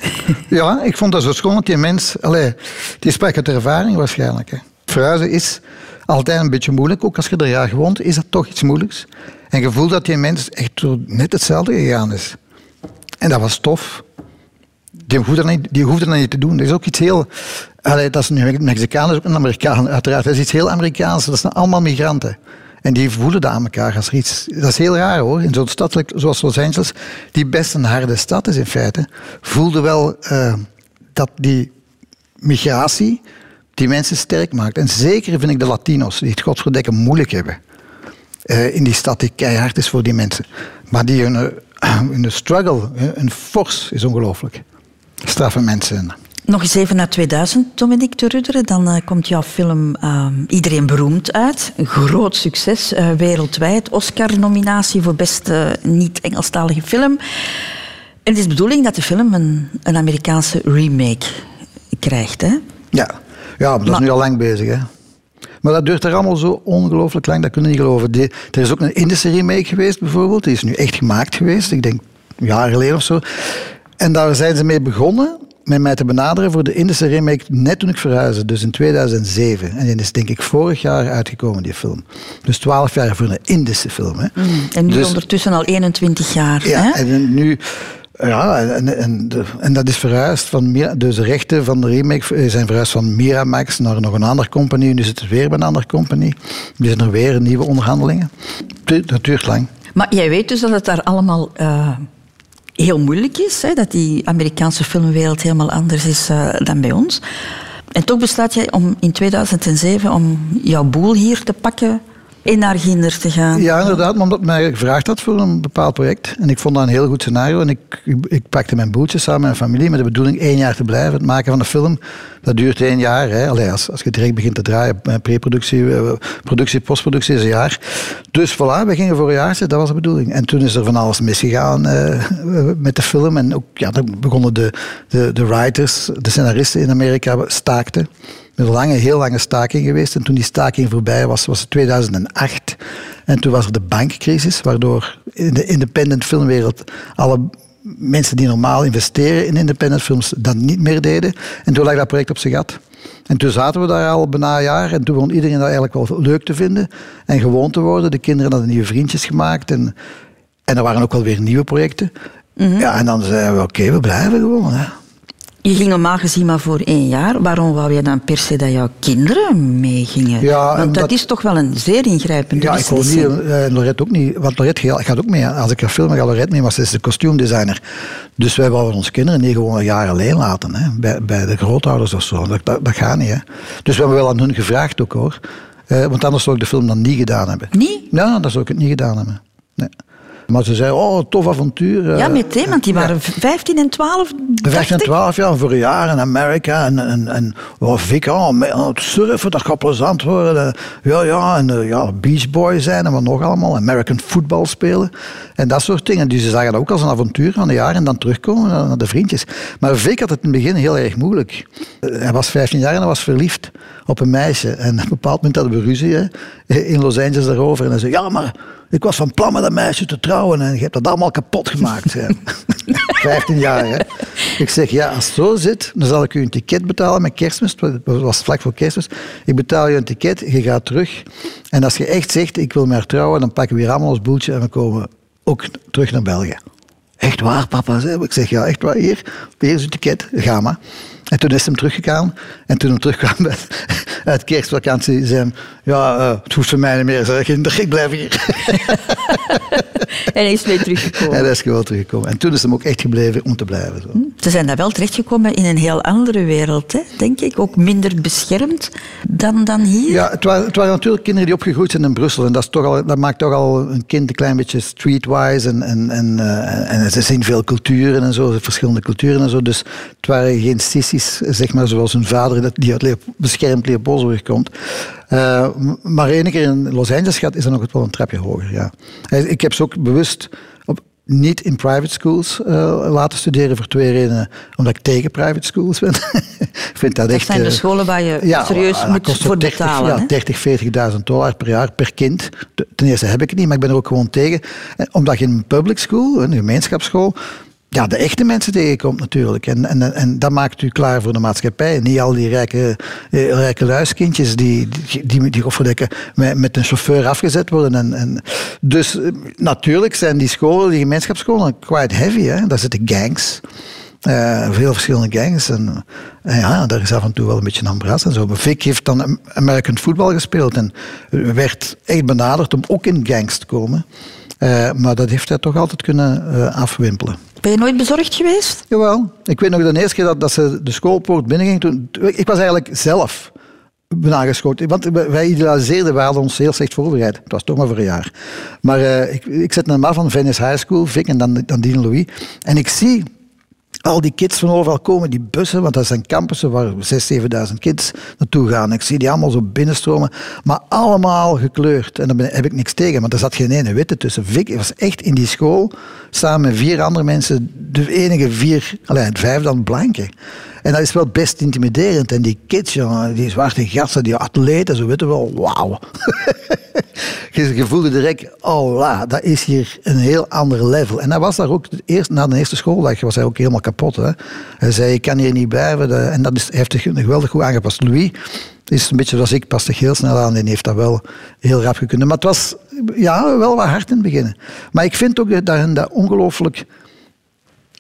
Ja, ik vond dat zo schoon dat die mens... Allee, die sprak uit ervaring waarschijnlijk. Hè. Verhuizen is altijd een beetje moeilijk. Ook als je er jaar gewoond, is dat toch iets moeilijks. En je voelt dat die mens echt net hetzelfde gegaan is. En dat was tof. Die hoefde, dat niet, die niet te doen. Dat is ook iets heel... Dat is een Mexicaan, dat is ook een Amerikaan, uiteraard. Dat is iets heel Amerikaans. Dat zijn allemaal migranten. En die voelen dat aan elkaar als iets... Dat is heel raar hoor. In zo'n stad zoals Los Angeles, die best een harde stad is in feite, voelde wel eh, dat die migratie die mensen sterk maakt. En zeker vind ik de Latino's, die het godverdekken moeilijk hebben. eh, in die stad die keihard is voor die mensen. Maar die hun, eh, hun struggle, hun, force is ongelooflijk. Straffe mensen. Nog eens even naar 2000, Dominique de Rudderen. Dan eh, komt jouw film Iedereen Beroemd uit. Een groot succes wereldwijd. Oscar-nominatie voor beste niet-Engelstalige film. En het is de bedoeling dat de film een, een Amerikaanse remake krijgt. Hè? Ja, ja maar dat is nu al lang bezig. Hè. Maar dat duurt er allemaal zo ongelooflijk lang, dat kunnen we niet geloven. Er is ook een Indische remake geweest bijvoorbeeld, die is nu echt gemaakt geweest, ik denk een jaar geleden of zo. En daar zijn ze mee begonnen, met mij te benaderen voor de Indische remake net toen ik verhuisde, dus in 2007. En die is denk ik vorig jaar uitgekomen, die film. Dus 12 jaar voor een Indische film. Hè. En nu Dus- ondertussen al 21 jaar. Ja, hè? en nu... Ja, en, en, en dat is verhuisd van... Dus de rechten van de remake eh, zijn verhuisd van Miramax naar nog een andere compagnie. Nu zit het weer bij een andere compagnie. Nu zijn er weer nieuwe onderhandelingen. Dat duurt lang. Maar jij weet dus dat het daar allemaal eh, heel moeilijk is. Hè? Dat die Amerikaanse filmwereld helemaal anders is eh, dan bij ons. En toch besluit jij om in 2007 om jouw boel hier te pakken en naar Ginder te gaan. Ja, inderdaad, omdat mij gevraagd had voor een bepaald project. En ik vond dat een heel goed scenario. En ik, ik, pakte mijn boeltje samen met mijn familie met de bedoeling één jaar te blijven. Het maken van een film, dat duurt één jaar. Hè. Allee, als, je direct begint te draaien, eh, pre-productie, eh, productie, postproductie is een jaar. Dus voilà, we gingen voor een jaar zitten, dat was de bedoeling. En toen is er van alles misgegaan eh, met de film. En ook, ja, dan begonnen de, de, de writers, de scenaristen in Amerika staakten. Een lange, heel lange staking geweest. En toen die staking voorbij was, was het 2008. En toen was er de bankcrisis, waardoor in de independent filmwereld alle mensen die normaal investeren in independent films dat niet meer deden. En toen lag dat project op zijn gat. En toen zaten we daar al bijna een jaar en toen begon iedereen dat eigenlijk wel leuk te vinden en gewoon te worden. De kinderen hadden nieuwe vriendjes gemaakt en, en er waren ook wel weer nieuwe projecten. Ja, en dan zeiden we, oké, we blijven gewoon. Hè. Je ging normaal gezien maar voor één jaar. Waarom wou je dan per se dat jouw kinderen meegingen? Ja, Want dat is toch wel een zeer ingrijpende Ja, ik wil niet, eh, Lorette ook niet, want Lorette gaat- ook mee. Als ik ga filmen, gaat Lorette mee, maar ze is de kostuumdesigner. Dus wij wouden onze kinderen niet gewoon een jaar alleen laten, hè, bij, bij de grootouders of zo. Dat, dat, dat gaat niet. Hè. Dus we hebben wel aan hun gevraagd ook hoor. Eh, want anders zou ik de film dan niet gedaan hebben. Niet? Ja, dan zou ik het niet gedaan hebben. Nee. Maar ze zei, oh, tof avontuur. eh, Ja, meteen, want die waren 15 en 12. 15 en dacht ik. 12 jaar voor een jaar in Amerika. En, en, en oh, oh, oh, het surfen, dat gaat plezant worden. Ja, ja, en eh, ja, Beach Boy zijn en wat nog allemaal. American football spelen. En dat soort dingen. Dus ze zagen dat ook als een avontuur van een jaar en dan terugkomen naar, de vriendjes. Maar Vic had het in het begin heel erg moeilijk. Eh, Hij was 15 jaar en hij was verliefd op een meisje. En op een bepaald moment hadden we ruzie hè, in Los Angeles daarover. En hij zei, ja, maar ik was van plan met dat meisje te trouwen en je hebt dat allemaal kapot gemaakt. zei hij. 15 jaar, hè. Ik zeg, ja, als het zo zit, dan zal ik u een ticket betalen met kerstmis. Het was vlak voor kerstmis. Ik betaal je een ticket, je gaat terug. En als je echt zegt, ik wil haar trouwen, dan pakken we hier allemaal ons boeltje en we komen ook terug naar België. Echt waar, papa? zei. Ik zeg, ja, echt waar. Hier, hier is uw ticket, ga maar. En toen is hij teruggegaan. En toen hij terugkwam uit- uit kerstvakantie, zei hij, ja, eh, het hoeft voor mij niet meer. Zeg, ik blijf hier. En hij is mee teruggekomen. En hij is gewoon teruggekomen. En toen is hem ook echt gebleven om te blijven. Zo. Ze zijn daar wel terechtgekomen in een heel andere wereld, hè, denk ik. Ook minder beschermd dan, dan hier. Ja, het waren, het natuurlijk kinderen die opgegroeid zijn in Brussel. En dat, is toch al, dat maakt toch al een kind een klein beetje streetwise. En, en, en, eh, en ze zien veel culturen en zo, verschillende culturen en zo. Dus het waren geen sissies, zeg maar, zoals hun vader, dat- die uit Leop, beschermd Leopoldsburg komt. Eh, maar één keer in Los Angeles gaat, is er nog wel een trapje hoger. Ja. Ik heb ze ook bewust niet in private schools eh, laten studeren voor twee redenen. Omdat ik tegen private schools ben. ik vind dat, Dat echt... zijn de eh, scholen waar je ja, serieus moet kost voor 30, betalen. Ja, hè? 30, 40.000 dollar per jaar per kind. Ten eerste heb ik het niet, maar ik ben er ook gewoon tegen. En Omdat je in een public school, een gemeenschapsschool, ja, de echte mensen tegenkomt natuurlijk. En, en, en dat maakt u klaar voor de maatschappij. Niet al die rijke, eh, rijke luiskindjes die, die, die, die met, met een chauffeur afgezet worden. En, en, dus eh, natuurlijk zijn die scholen, die gemeenschapsscholen, quite heavy. Hè? Daar zitten gangs. Eh, veel verschillende gangs. En, ja, daar is af en toe wel een beetje een ambras en zo. Maar Vic heeft dan American football gespeeld en werd echt benaderd om ook in gangs te komen. Maar dat heeft hij toch altijd kunnen eh, afwimpelen. Ben je nooit bezorgd geweest? Jawel. Ik weet nog de eerste keer dat, dat ze de schoolpoort binnenging. Toen, ik was eigenlijk zelf aangeschoten. Want wij- idealiseerden, wij hadden ons heel slecht voorbereid. Het was toch maar voor een jaar. Maar eh, ik, ik zet hem af van Venice High School, Vic en dan, dan Louis. En ik zie al die kids van overal komen, die bussen, want dat zijn campussen waar 6.000, 7.000 kids naartoe gaan. Ik zie die allemaal zo binnenstromen, maar allemaal gekleurd. En daar heb ik niks tegen, want er zat geen ene witte tussen. Vic was echt in die school, samen met vier andere mensen, de enige vier, alleen vijf dan blanke. En dat is wel best intimiderend. En die kids, jongen, die zwarte gasten, die atleten, zo weten wel, wauw. je, voelde direct, oh la, dat is hier een heel ander level. En hij was daar ook, de eerste, na de eerste schooldag was hij ook helemaal kapot. Hè. Hij zei, ik kan hier niet blijven. En dat is, heeft zich geweldig goed aangepast. Louis is een beetje zoals ik, past zich heel snel aan en heeft dat wel heel rap gekund. Maar het was ja, wel wat hard in het begin. Maar ik vind ook dat hen dat ongelooflijk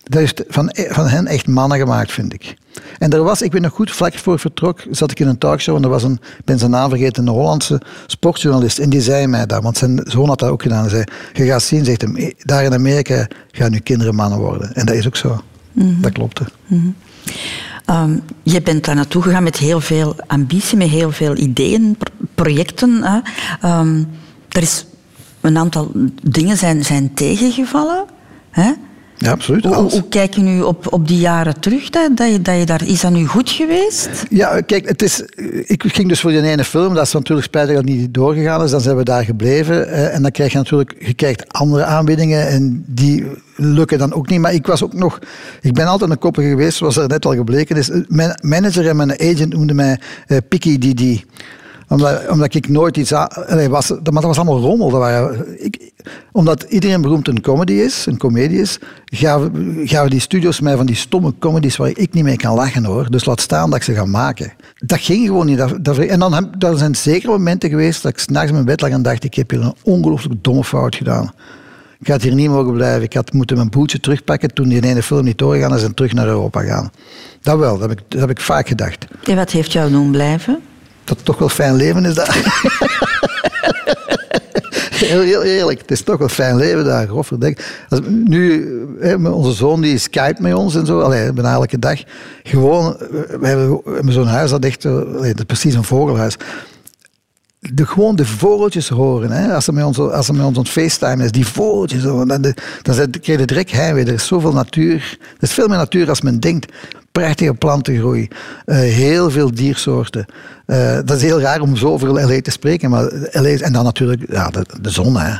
dat heeft van, van hen echt mannen gemaakt, vind ik. En er was, ik weet nog goed, vlak voor ik vertrok, zat ik in een talkshow en er was een, ik ben zijn naam vergeten, een Hollandse sportjournalist. En die zei mij dat, want zijn zoon had dat ook gedaan. Hij zei, je gaat zien, zegt hem, "Eh, daar in Amerika gaan nu kinderen mannen worden. En dat is ook zo. Dat klopte. Ehm, je bent daar naartoe gegaan met heel veel ambitie, met heel veel ideeën, pro- projecten. Hè. Ehm, er is een aantal dingen zijn, zijn tegengevallen. Hè. Ja, absoluut. Hoe, kijk je nu op, op die jaren terug? Dat, dat je, dat je daar, is dat nu goed geweest? Ja, kijk, het is, ik ging dus voor die ene film. Dat is natuurlijk spijtig dat niet doorgegaan is. Dan zijn we daar gebleven. eh, En dan krijg je natuurlijk je krijgt andere aanbiedingen. En die lukken dan ook niet. Maar ik was ook nog... Ik ben altijd een koppige geweest, zoals er net al gebleken is. Mijn manager en mijn agent noemden mij eh, Picky Didi omdat, omdat ik nooit iets allee, was, maar dat was allemaal rommel. Dat waren, ik, omdat iedereen beroemd een comedy is, een comedie is, gaven, die studios mij van die stomme comedies waar ik niet mee kan lachen hoor. Dus laat staan dat ik ze ga maken. Dat ging gewoon niet. Dat, dat, en dan er zijn zeker momenten geweest dat ik s'nachts in mijn bed lag en dacht ik heb hier een ongelooflijk domme fout gedaan. Ik had hier niet mogen blijven. Ik had moeten mijn boeltje terugpakken toen die ene film niet doorgegaan is en terug naar Europa gaan. Dat wel, dat heb ik, dat heb ik vaak gedacht. En wat heeft jou doen blijven? Dat toch wel fijn leven is daar. Heel, heel eerlijk, het is toch wel fijn leven daar, grofferdek. Als, nu, onze zoon die skype met ons en zo, allee, bijna elke dag. Gewoon, we hebben, hebben zo'n huis dat echt, allee, dat is precies een vogelhuis. De, gewoon de vogeltjes horen, hè, als ze met ons, als ze met ons aan facetimen is, die vogeltjes, zo, dan, de, dan krijg je direct heimwee. Er is zoveel natuur, er is veel meer natuur als men denkt. Prachtige plantengroei, eh, heel veel diersoorten. Eh, dat is heel raar om zo over LA te spreken, maar LA, en dan natuurlijk ja, de, de zon. Hè.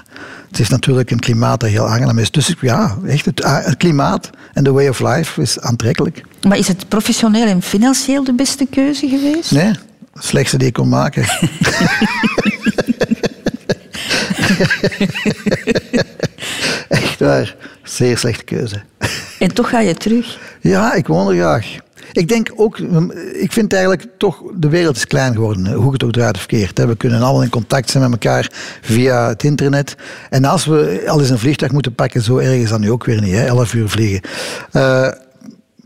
Het is natuurlijk een klimaat dat heel aangenaam is. Dus ja, echt het, ah, het klimaat en de way of life is aantrekkelijk. Maar is het professioneel en financieel de beste keuze geweest? Nee, het slechtste die ik kon maken. Echt waar, zeer slechte keuze. En toch ga je terug. Ja, ik woon er graag. Ik denk ook, ik vind eigenlijk toch, de wereld is klein geworden, hoe het ook draait of keert. We kunnen allemaal in contact zijn met elkaar via het internet. En als we al eens een vliegtuig moeten pakken, zo erg is dat nu ook weer niet, hè, 11 uur vliegen. Eh,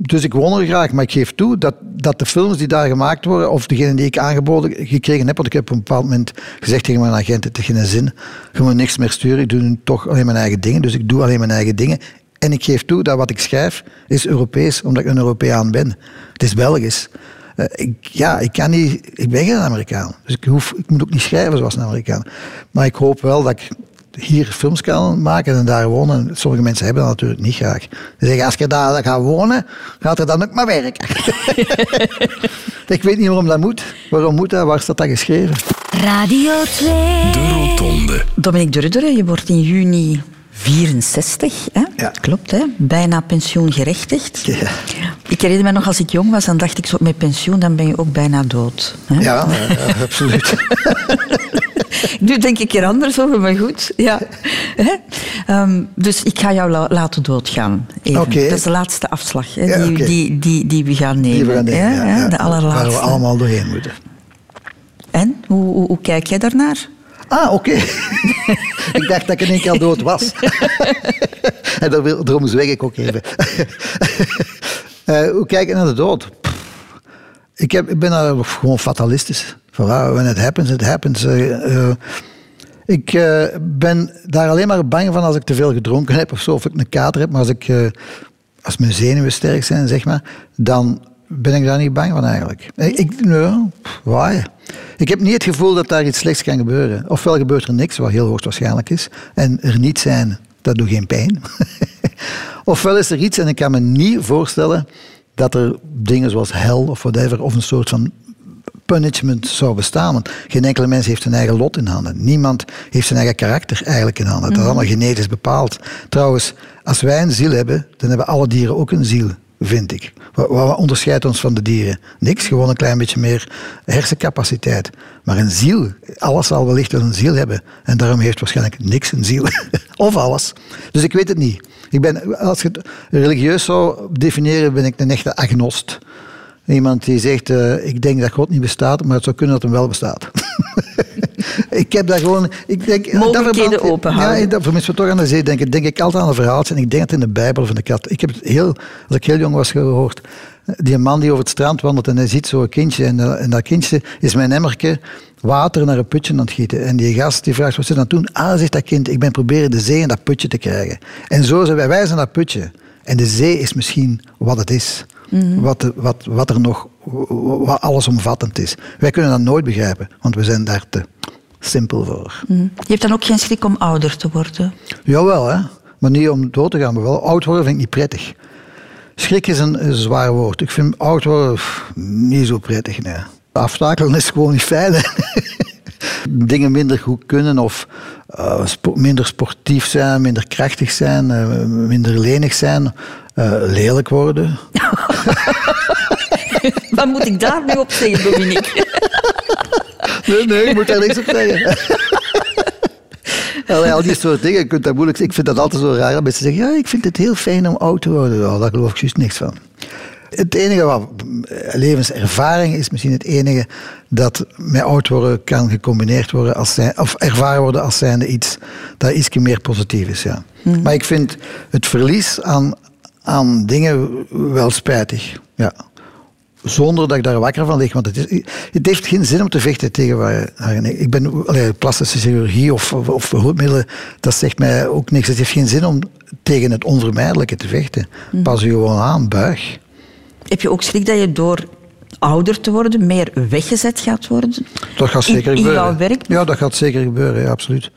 dus ik woon er graag, maar ik geef toe dat, dat de films die daar gemaakt worden, of degene die ik aangeboden gekregen heb, want ik heb op een bepaald moment gezegd tegen mijn agent, het heeft geen zin, je moet niks meer sturen, ik doe nu toch alleen mijn eigen dingen, dus ik doe alleen mijn eigen dingen. En ik geef toe dat wat ik schrijf is Europees, omdat ik een Europeaan ben. Het is Belgisch. Eh, ik, ja, ik kan niet, ik ben geen Amerikaan, dus ik, hoef, ik moet ook niet schrijven zoals een Amerikaan. Maar ik hoop wel dat ik hier films kan maken en daar wonen. Sommige mensen hebben dat natuurlijk niet graag. Ze zeggen, als je daar gaat wonen, gaat er dan ook maar werken. ik weet niet waarom dat moet. Waarom moet dat? Waar staat dat geschreven? Radio 2. De Rotonde. Dominique de Rudderen, je wordt in juni 64, hè? Ja. klopt, hè? bijna pensioengerechtigd. Ja. Ik herinner me nog als ik jong was, dan dacht ik zo, met pensioen dan ben je ook bijna dood. Hè? Ja, eh, absoluut. Nu denk ik er anders over, maar goed. Ja. Hè? Ehm, dus ik ga jou la- laten doodgaan. Dat is de laatste afslag Ja, die, die, die, die we gaan nemen. Die we gaan nemen, ja. De allerlaatste. Waar we allemaal doorheen moeten. En, hoe, hoe, hoe kijk jij daarnaar? Ah, oké. ik dacht dat ik in één keer al dood was. en daarom zweeg ik ook even. Eh, hoe kijk ik naar de dood? Ik, heb, ik ben daar gewoon fatalistisch. Voilà, when it happens, it happens. Eh, eh, ik eh, ben daar alleen maar bang van als ik te veel gedronken heb of zo, of ik een kater heb. Maar als, ik, als mijn zenuwen sterk zijn, zeg maar, dan ben ik daar niet bang van eigenlijk. Ik, nee, waaien. ik heb niet het gevoel dat daar iets slechts kan gebeuren. Ofwel gebeurt er niks, wat heel hoogstwaarschijnlijk is. En er niet zijn, dat doet geen pijn. Ofwel is er iets en ik kan me niet voorstellen dat er dingen zoals hel of whatever, of een soort van punishment zou bestaan. Want geen enkele mens heeft zijn eigen lot in handen. Niemand heeft zijn eigen karakter eigenlijk in handen. Dat is allemaal genetisch bepaald. Trouwens, als wij een ziel hebben, dan hebben alle dieren ook een ziel. vind ik. Wat, wat onderscheidt ons van de dieren? Niks, gewoon een klein beetje meer hersencapaciteit. Maar een ziel, alles zal wellicht wel een ziel hebben. En daarom heeft waarschijnlijk niks een ziel. of alles. Dus ik weet het niet. Ik ben, als je het religieus zou definiëren, ben ik een echte agnost. Iemand die zegt, eh, ik denk dat God niet bestaat, maar het zou kunnen dat hem wel bestaat. ik heb daar gewoon... Ik denk, Mogelijkheden dat openhouden. Ja, dat, voor mensen toch aan de zee denken, denk ik altijd aan een verhaaltje. En ik denk het in de Bijbel of in de kat. Ik heb het heel, als ik heel jong was gehoord, die man die over het strand wandelt en hij ziet zo'n kindje. En, dat- en dat kindje is met een emmertje water naar een putje aan het gieten. En die gast die vraagt, wat aan het doen? Ah, zegt dat kind, ik ben proberen de zee in dat putje te krijgen. En zo zijn wij, wij zijn dat putje. En de zee is misschien wat het is. Wat, de- wat, wat er nog, wat allesomvattend is. Wij kunnen dat nooit begrijpen, want we zijn daar te simpel voor. Je hebt dan ook geen schrik om ouder te worden. Jawel, hè. Maar niet om dood te gaan, maar wel oud worden vind ik niet prettig. Schrik is een, een zwaar woord. Ik vind oud worden pff, niet zo prettig, nee. Aftakelen is gewoon niet fijn, hè. Dingen minder goed kunnen of eh, spo- minder sportief zijn, minder krachtig zijn, eh, minder lenig zijn, eh, lelijk worden. Wat moet ik daar nu op zeggen, Dominique? Nee, nee, ik moet daar niks op zeggen. Allee, al die soort dingen, je kunt dat moeilijk Ik vind dat altijd zo raar. Mensen zeggen, ja, ik vind het heel fijn om oud te worden. Ja, daar geloof ik juist niks van. Het enige wat levenservaring is misschien het enige dat met oud worden kan gecombineerd worden als zijn, of ervaren worden als zijnde iets dat iets meer positief is. Ja. Maar ik vind het verlies aan, aan dingen wel spijtig. Ja zonder dat ik daar wakker van lig. Want het, is, het heeft geen zin om te vechten tegen waar je- Ik ben allee, plastische chirurgie of, of, of hulpmiddelen, dat zegt mij ook niks. Het heeft geen zin om tegen het onvermijdelijke te vechten. Pas je gewoon aan, buig. Heb je ook schrik dat je door ouder te worden meer weggezet gaat worden? Dat gaat In- zeker in gebeuren. jouw werk? Ja, dat gaat zeker gebeuren, ja, absoluut.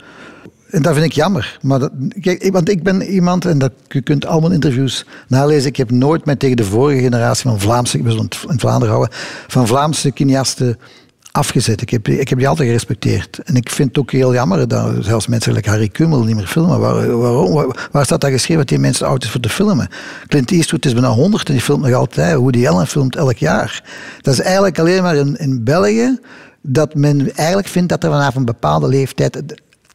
En dat vind ik jammer. Maar kijk, want ik ben iemand, en dat, je kunt allemaal interviews nalezen. Ik heb nooit mij tegen de vorige generatie van Vlaamse, ik ben in Vlaanderen houden, van Vlaamse cineasten afgezet. Ik heb, ik heb die altijd gerespecteerd. En ik vind het ook heel jammer dat zelfs mensen Harry Kummel niet meer filmen. Waar, waarom? Waar, waar staat dat geschreven dat die mensen oud is voor te filmen? Clint Eastwood is bijna 100 en die filmt nog altijd. Woody Allen filmt elk jaar. Dat is eigenlijk alleen maar in, in België dat men eigenlijk vindt dat er vanaf een bepaalde leeftijd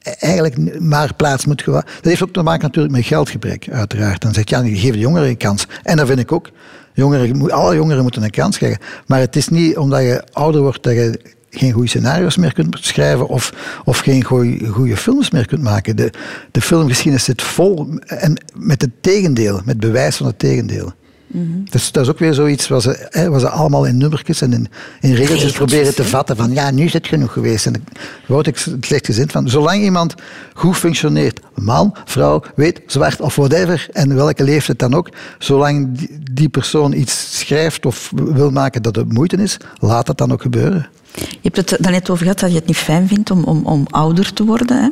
eigenlijk maar plaats moet gewa- Dat heeft ook te maken natuurlijk met geldgebrek, uiteraard. Dan zegt ja, je geeft de jongeren een kans. En dat vind ik ook. Jongeren, alle jongeren moeten een kans krijgen. Maar het is niet omdat je ouder wordt dat je geen goede scenario's meer kunt schrijven of, of geen goede films meer kunt maken. De, de filmgeschiedenis zit vol en met het tegendeel, met bewijs van het tegendeel. Dus dat is ook weer zoiets wat ze, hè, wat ze allemaal in nummertjes en in, in regeltjes proberen te vatten. Van ja, nu is het genoeg geweest. En daar word ik slecht gezind van. Zolang iemand goed functioneert, man, vrouw, weet, zwart of whatever, en welke leeftijd dan ook, zolang die, die persoon iets schrijft of wil maken dat het moeite is, laat dat dan ook gebeuren. Je hebt het daarnet over gehad dat je het niet fijn vindt om, om, om ouder te worden. Hè?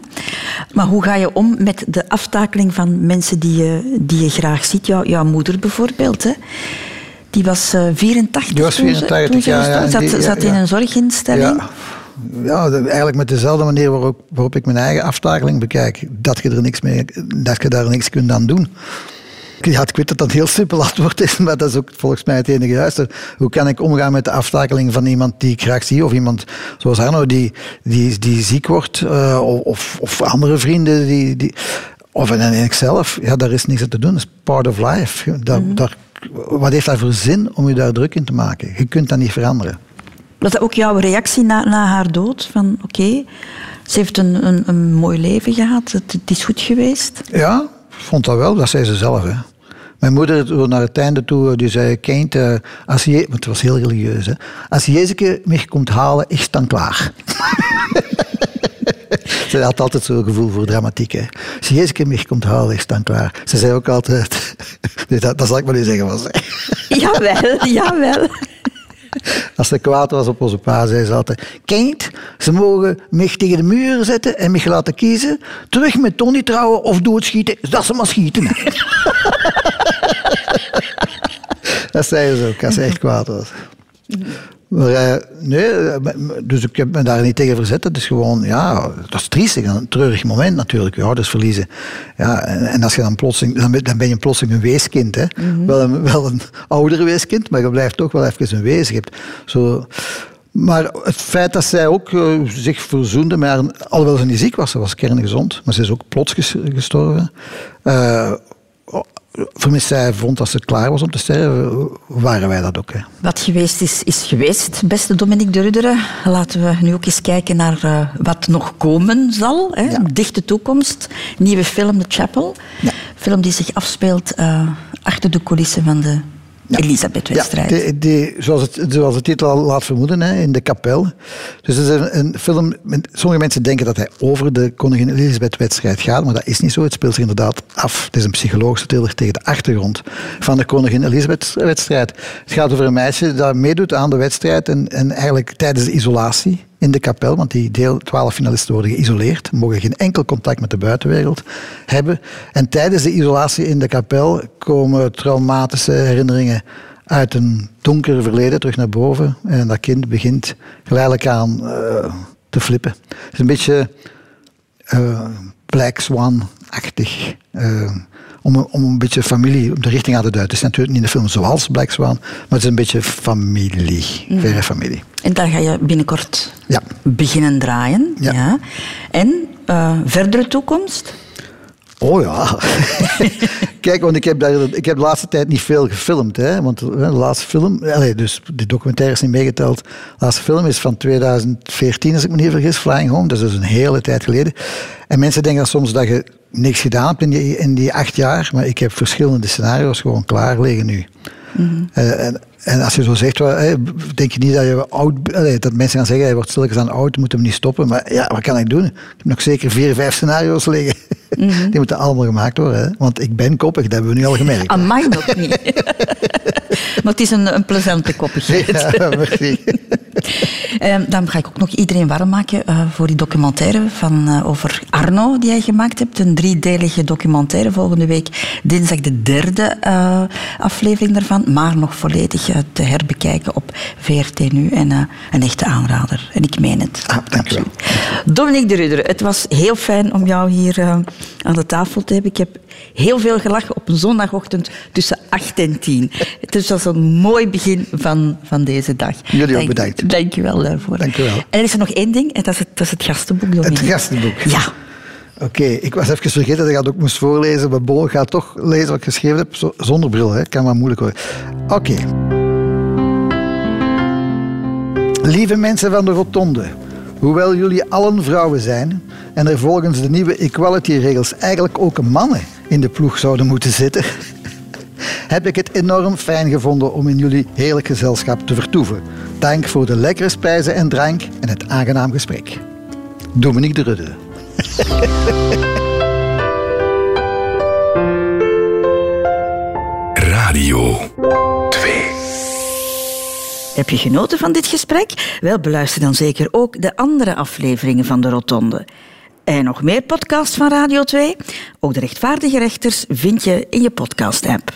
Maar hoe ga je om met de aftakeling van mensen die je, die je graag ziet? Jouw, jouw moeder bijvoorbeeld, hè? die was eh, 84 Die was toen ze- 84, toen ze ja, gestorven ja, zat. die- ja, zat in een zorginstelling. Ja, eigenlijk met dezelfde manier waarop, waarop ik mijn eigen aftakeling bekijk. Dat je, er niks mee, dat je daar niks kunt aan doen. Ja, ik weet dat dat een heel simpel antwoord is, maar dat is ook volgens mij het enige juiste. Hoe kan ik omgaan met de aftakeling van iemand die ik graag zie, of iemand zoals Arno die, die, die ziek wordt, eh, of, of andere vrienden die... die of en ik zelf, ja, daar is niks aan te doen. Dat is part of life. Daar, daar, wat heeft dat voor zin om je daar druk in te maken? Je kunt dat niet veranderen. Was dat ook jouw reactie na, na haar dood? Van oké, ze heeft een, een, een mooi leven gehad, het, het is goed geweest. Ja, vond dat wel. Dat zei ze zelf. Hè. Mijn moeder, naar het einde toe, die zei... Kind, eh, als je... Want het was heel religieus, hè. Als je Jezus mij komt halen, is dan klaar. Ze had altijd zo'n gevoel voor dramatiek. Hè. Als je Jezus mij komt halen, is dan klaar. Ze zei ook altijd... Dat, dat zal ik maar niet zeggen. Was, Jawel, jawel. Als ze kwaad was op onze pa, zei ze altijd... Kind, ze mogen mij tegen de muur zetten en mij laten kiezen. Terug met Tony trouwen of doodschieten. Dat ze maar schieten. dat zei ze ook, als ze echt kwaad was. Maar, eh, nee, eh, dus ik heb me daar niet tegen verzet. Het is gewoon, ja, dat is triestig. Een treurig moment natuurlijk, je ouders verliezen. Ja, en, en als je dan plotseling, dan ben, dan ben je plotseling een weeskind. Hè? wel, een, wel een ouder weeskind, maar je blijft toch wel even een wees. Je hebt zo... Maar het feit dat zij ook eh, zich verzoende met haar, alhoewel ze niet ziek was, ze was kerngezond, maar ze is ook plots ges- gestorven. Vermits zij vond dat ze klaar was om te sterven, waren wij dat ook. Hè. Wat geweest is, is geweest, beste Dominique de Rudderen. Laten we nu ook eens kijken naar eh, wat nog komen zal. Hè? Ja. Dichte toekomst. Nieuwe film The Chapel. Film die zich afspeelt eh, achter de coulissen van de Elisabeth-wedstrijd. Ja, die, die, zoals, het, zoals de titel al laat vermoeden, hè, in de kapel. Dus het is een, een film. met- Sommige mensen denken dat hij over de Koningin Elisabeth-wedstrijd gaat, maar dat is niet zo. Het speelt zich inderdaad af. Het is een psychologische thriller tegen de achtergrond van de Koningin Elisabeth-wedstrijd. Het gaat over een meisje dat meedoet aan de wedstrijd en, en eigenlijk tijdens de isolatie in de kapel, want die deel 12 finalisten worden geïsoleerd, mogen geen enkel contact met de buitenwereld hebben. En tijdens de isolatie in de kapel komen traumatische herinneringen uit een donker verleden terug naar boven. En dat kind begint geleidelijk aan eh, te flippen. Het is een beetje eh, Black Swan-achtig. eh, om, een- om een beetje familie, om de richting aan te duiden. Het is natuurlijk niet een film zoals Black Swan, maar het is een beetje familie, verre familie. En daar ga je binnenkort Ja. beginnen draaien. Ja. En eh, verdere toekomst? Oh ja. Kijk, want ik heb, daar, ik heb de laatste tijd niet veel gefilmd. Hè, want de laatste film, allee, dus de documentaire is niet meegeteld. De laatste film is van 2014, als ik me niet vergis, Flying Home. Dat is dus een hele tijd geleden. En mensen denken soms dat je niks gedaan hebt in die, in die acht jaar. Maar ik heb verschillende scenario's gewoon klaar liggen nu. Eh, en, en als je zo zegt, denk je niet dat je oud dat mensen gaan zeggen, hij wordt stilletjes aan oud, moeten we niet stoppen. Maar ja, wat kan ik doen? Ik heb nog zeker vier, vijf scenario's liggen. Die moeten allemaal gemaakt worden. Hè? Want ik ben koppig, dat hebben we nu al gemerkt. Nog niet. maar het is een, een plezante koppigheid. Ja. Ehm, dan ga ik ook nog iedereen warm maken eh, voor die documentaire van, eh, over Arno die jij gemaakt hebt. Een driedelige documentaire. Volgende week dinsdag de derde eh, aflevering daarvan. Maar nog volledig te herbekijken op VRT Nu. En een echte aanrader. En ik meen het. Ah, dank. Dominique de Rudder, het was heel fijn om jou hier aan de tafel te hebben. Ik heb heel veel gelachen op een zondagochtend tussen 8 en 10. Het was een mooi begin van, van deze dag. Jullie ook Dank- bedankt. Dank je wel daarvoor. Dank u wel. En er is er nog één ding, en dat is het, dat is het gastenboek, Dominique. Het gastenboek. Ja. Oké, ik was even vergeten dat ik dat ook moest voorlezen. Maar bon, ik ga toch lezen wat ik geschreven heb zo- zonder bril. Hè. Kan maar moeilijk worden. Oké. Lieve mensen van de Rotonde. Hoewel jullie allen vrouwen zijn en er volgens de nieuwe equality-regels eigenlijk ook mannen in de ploeg zouden moeten zitten, heb ik het enorm fijn gevonden om in jullie heerlijk gezelschap te vertoeven. Dank voor de lekkere spijzen en drank en het aangenaam gesprek. Dominique de Rudde. Radio 2. Heb je genoten van dit gesprek? Wel, beluister dan zeker ook de andere afleveringen van de Rotonde. En nog meer podcasts van Radio 2? Ook de rechtvaardige rechters vind je in je podcast-app.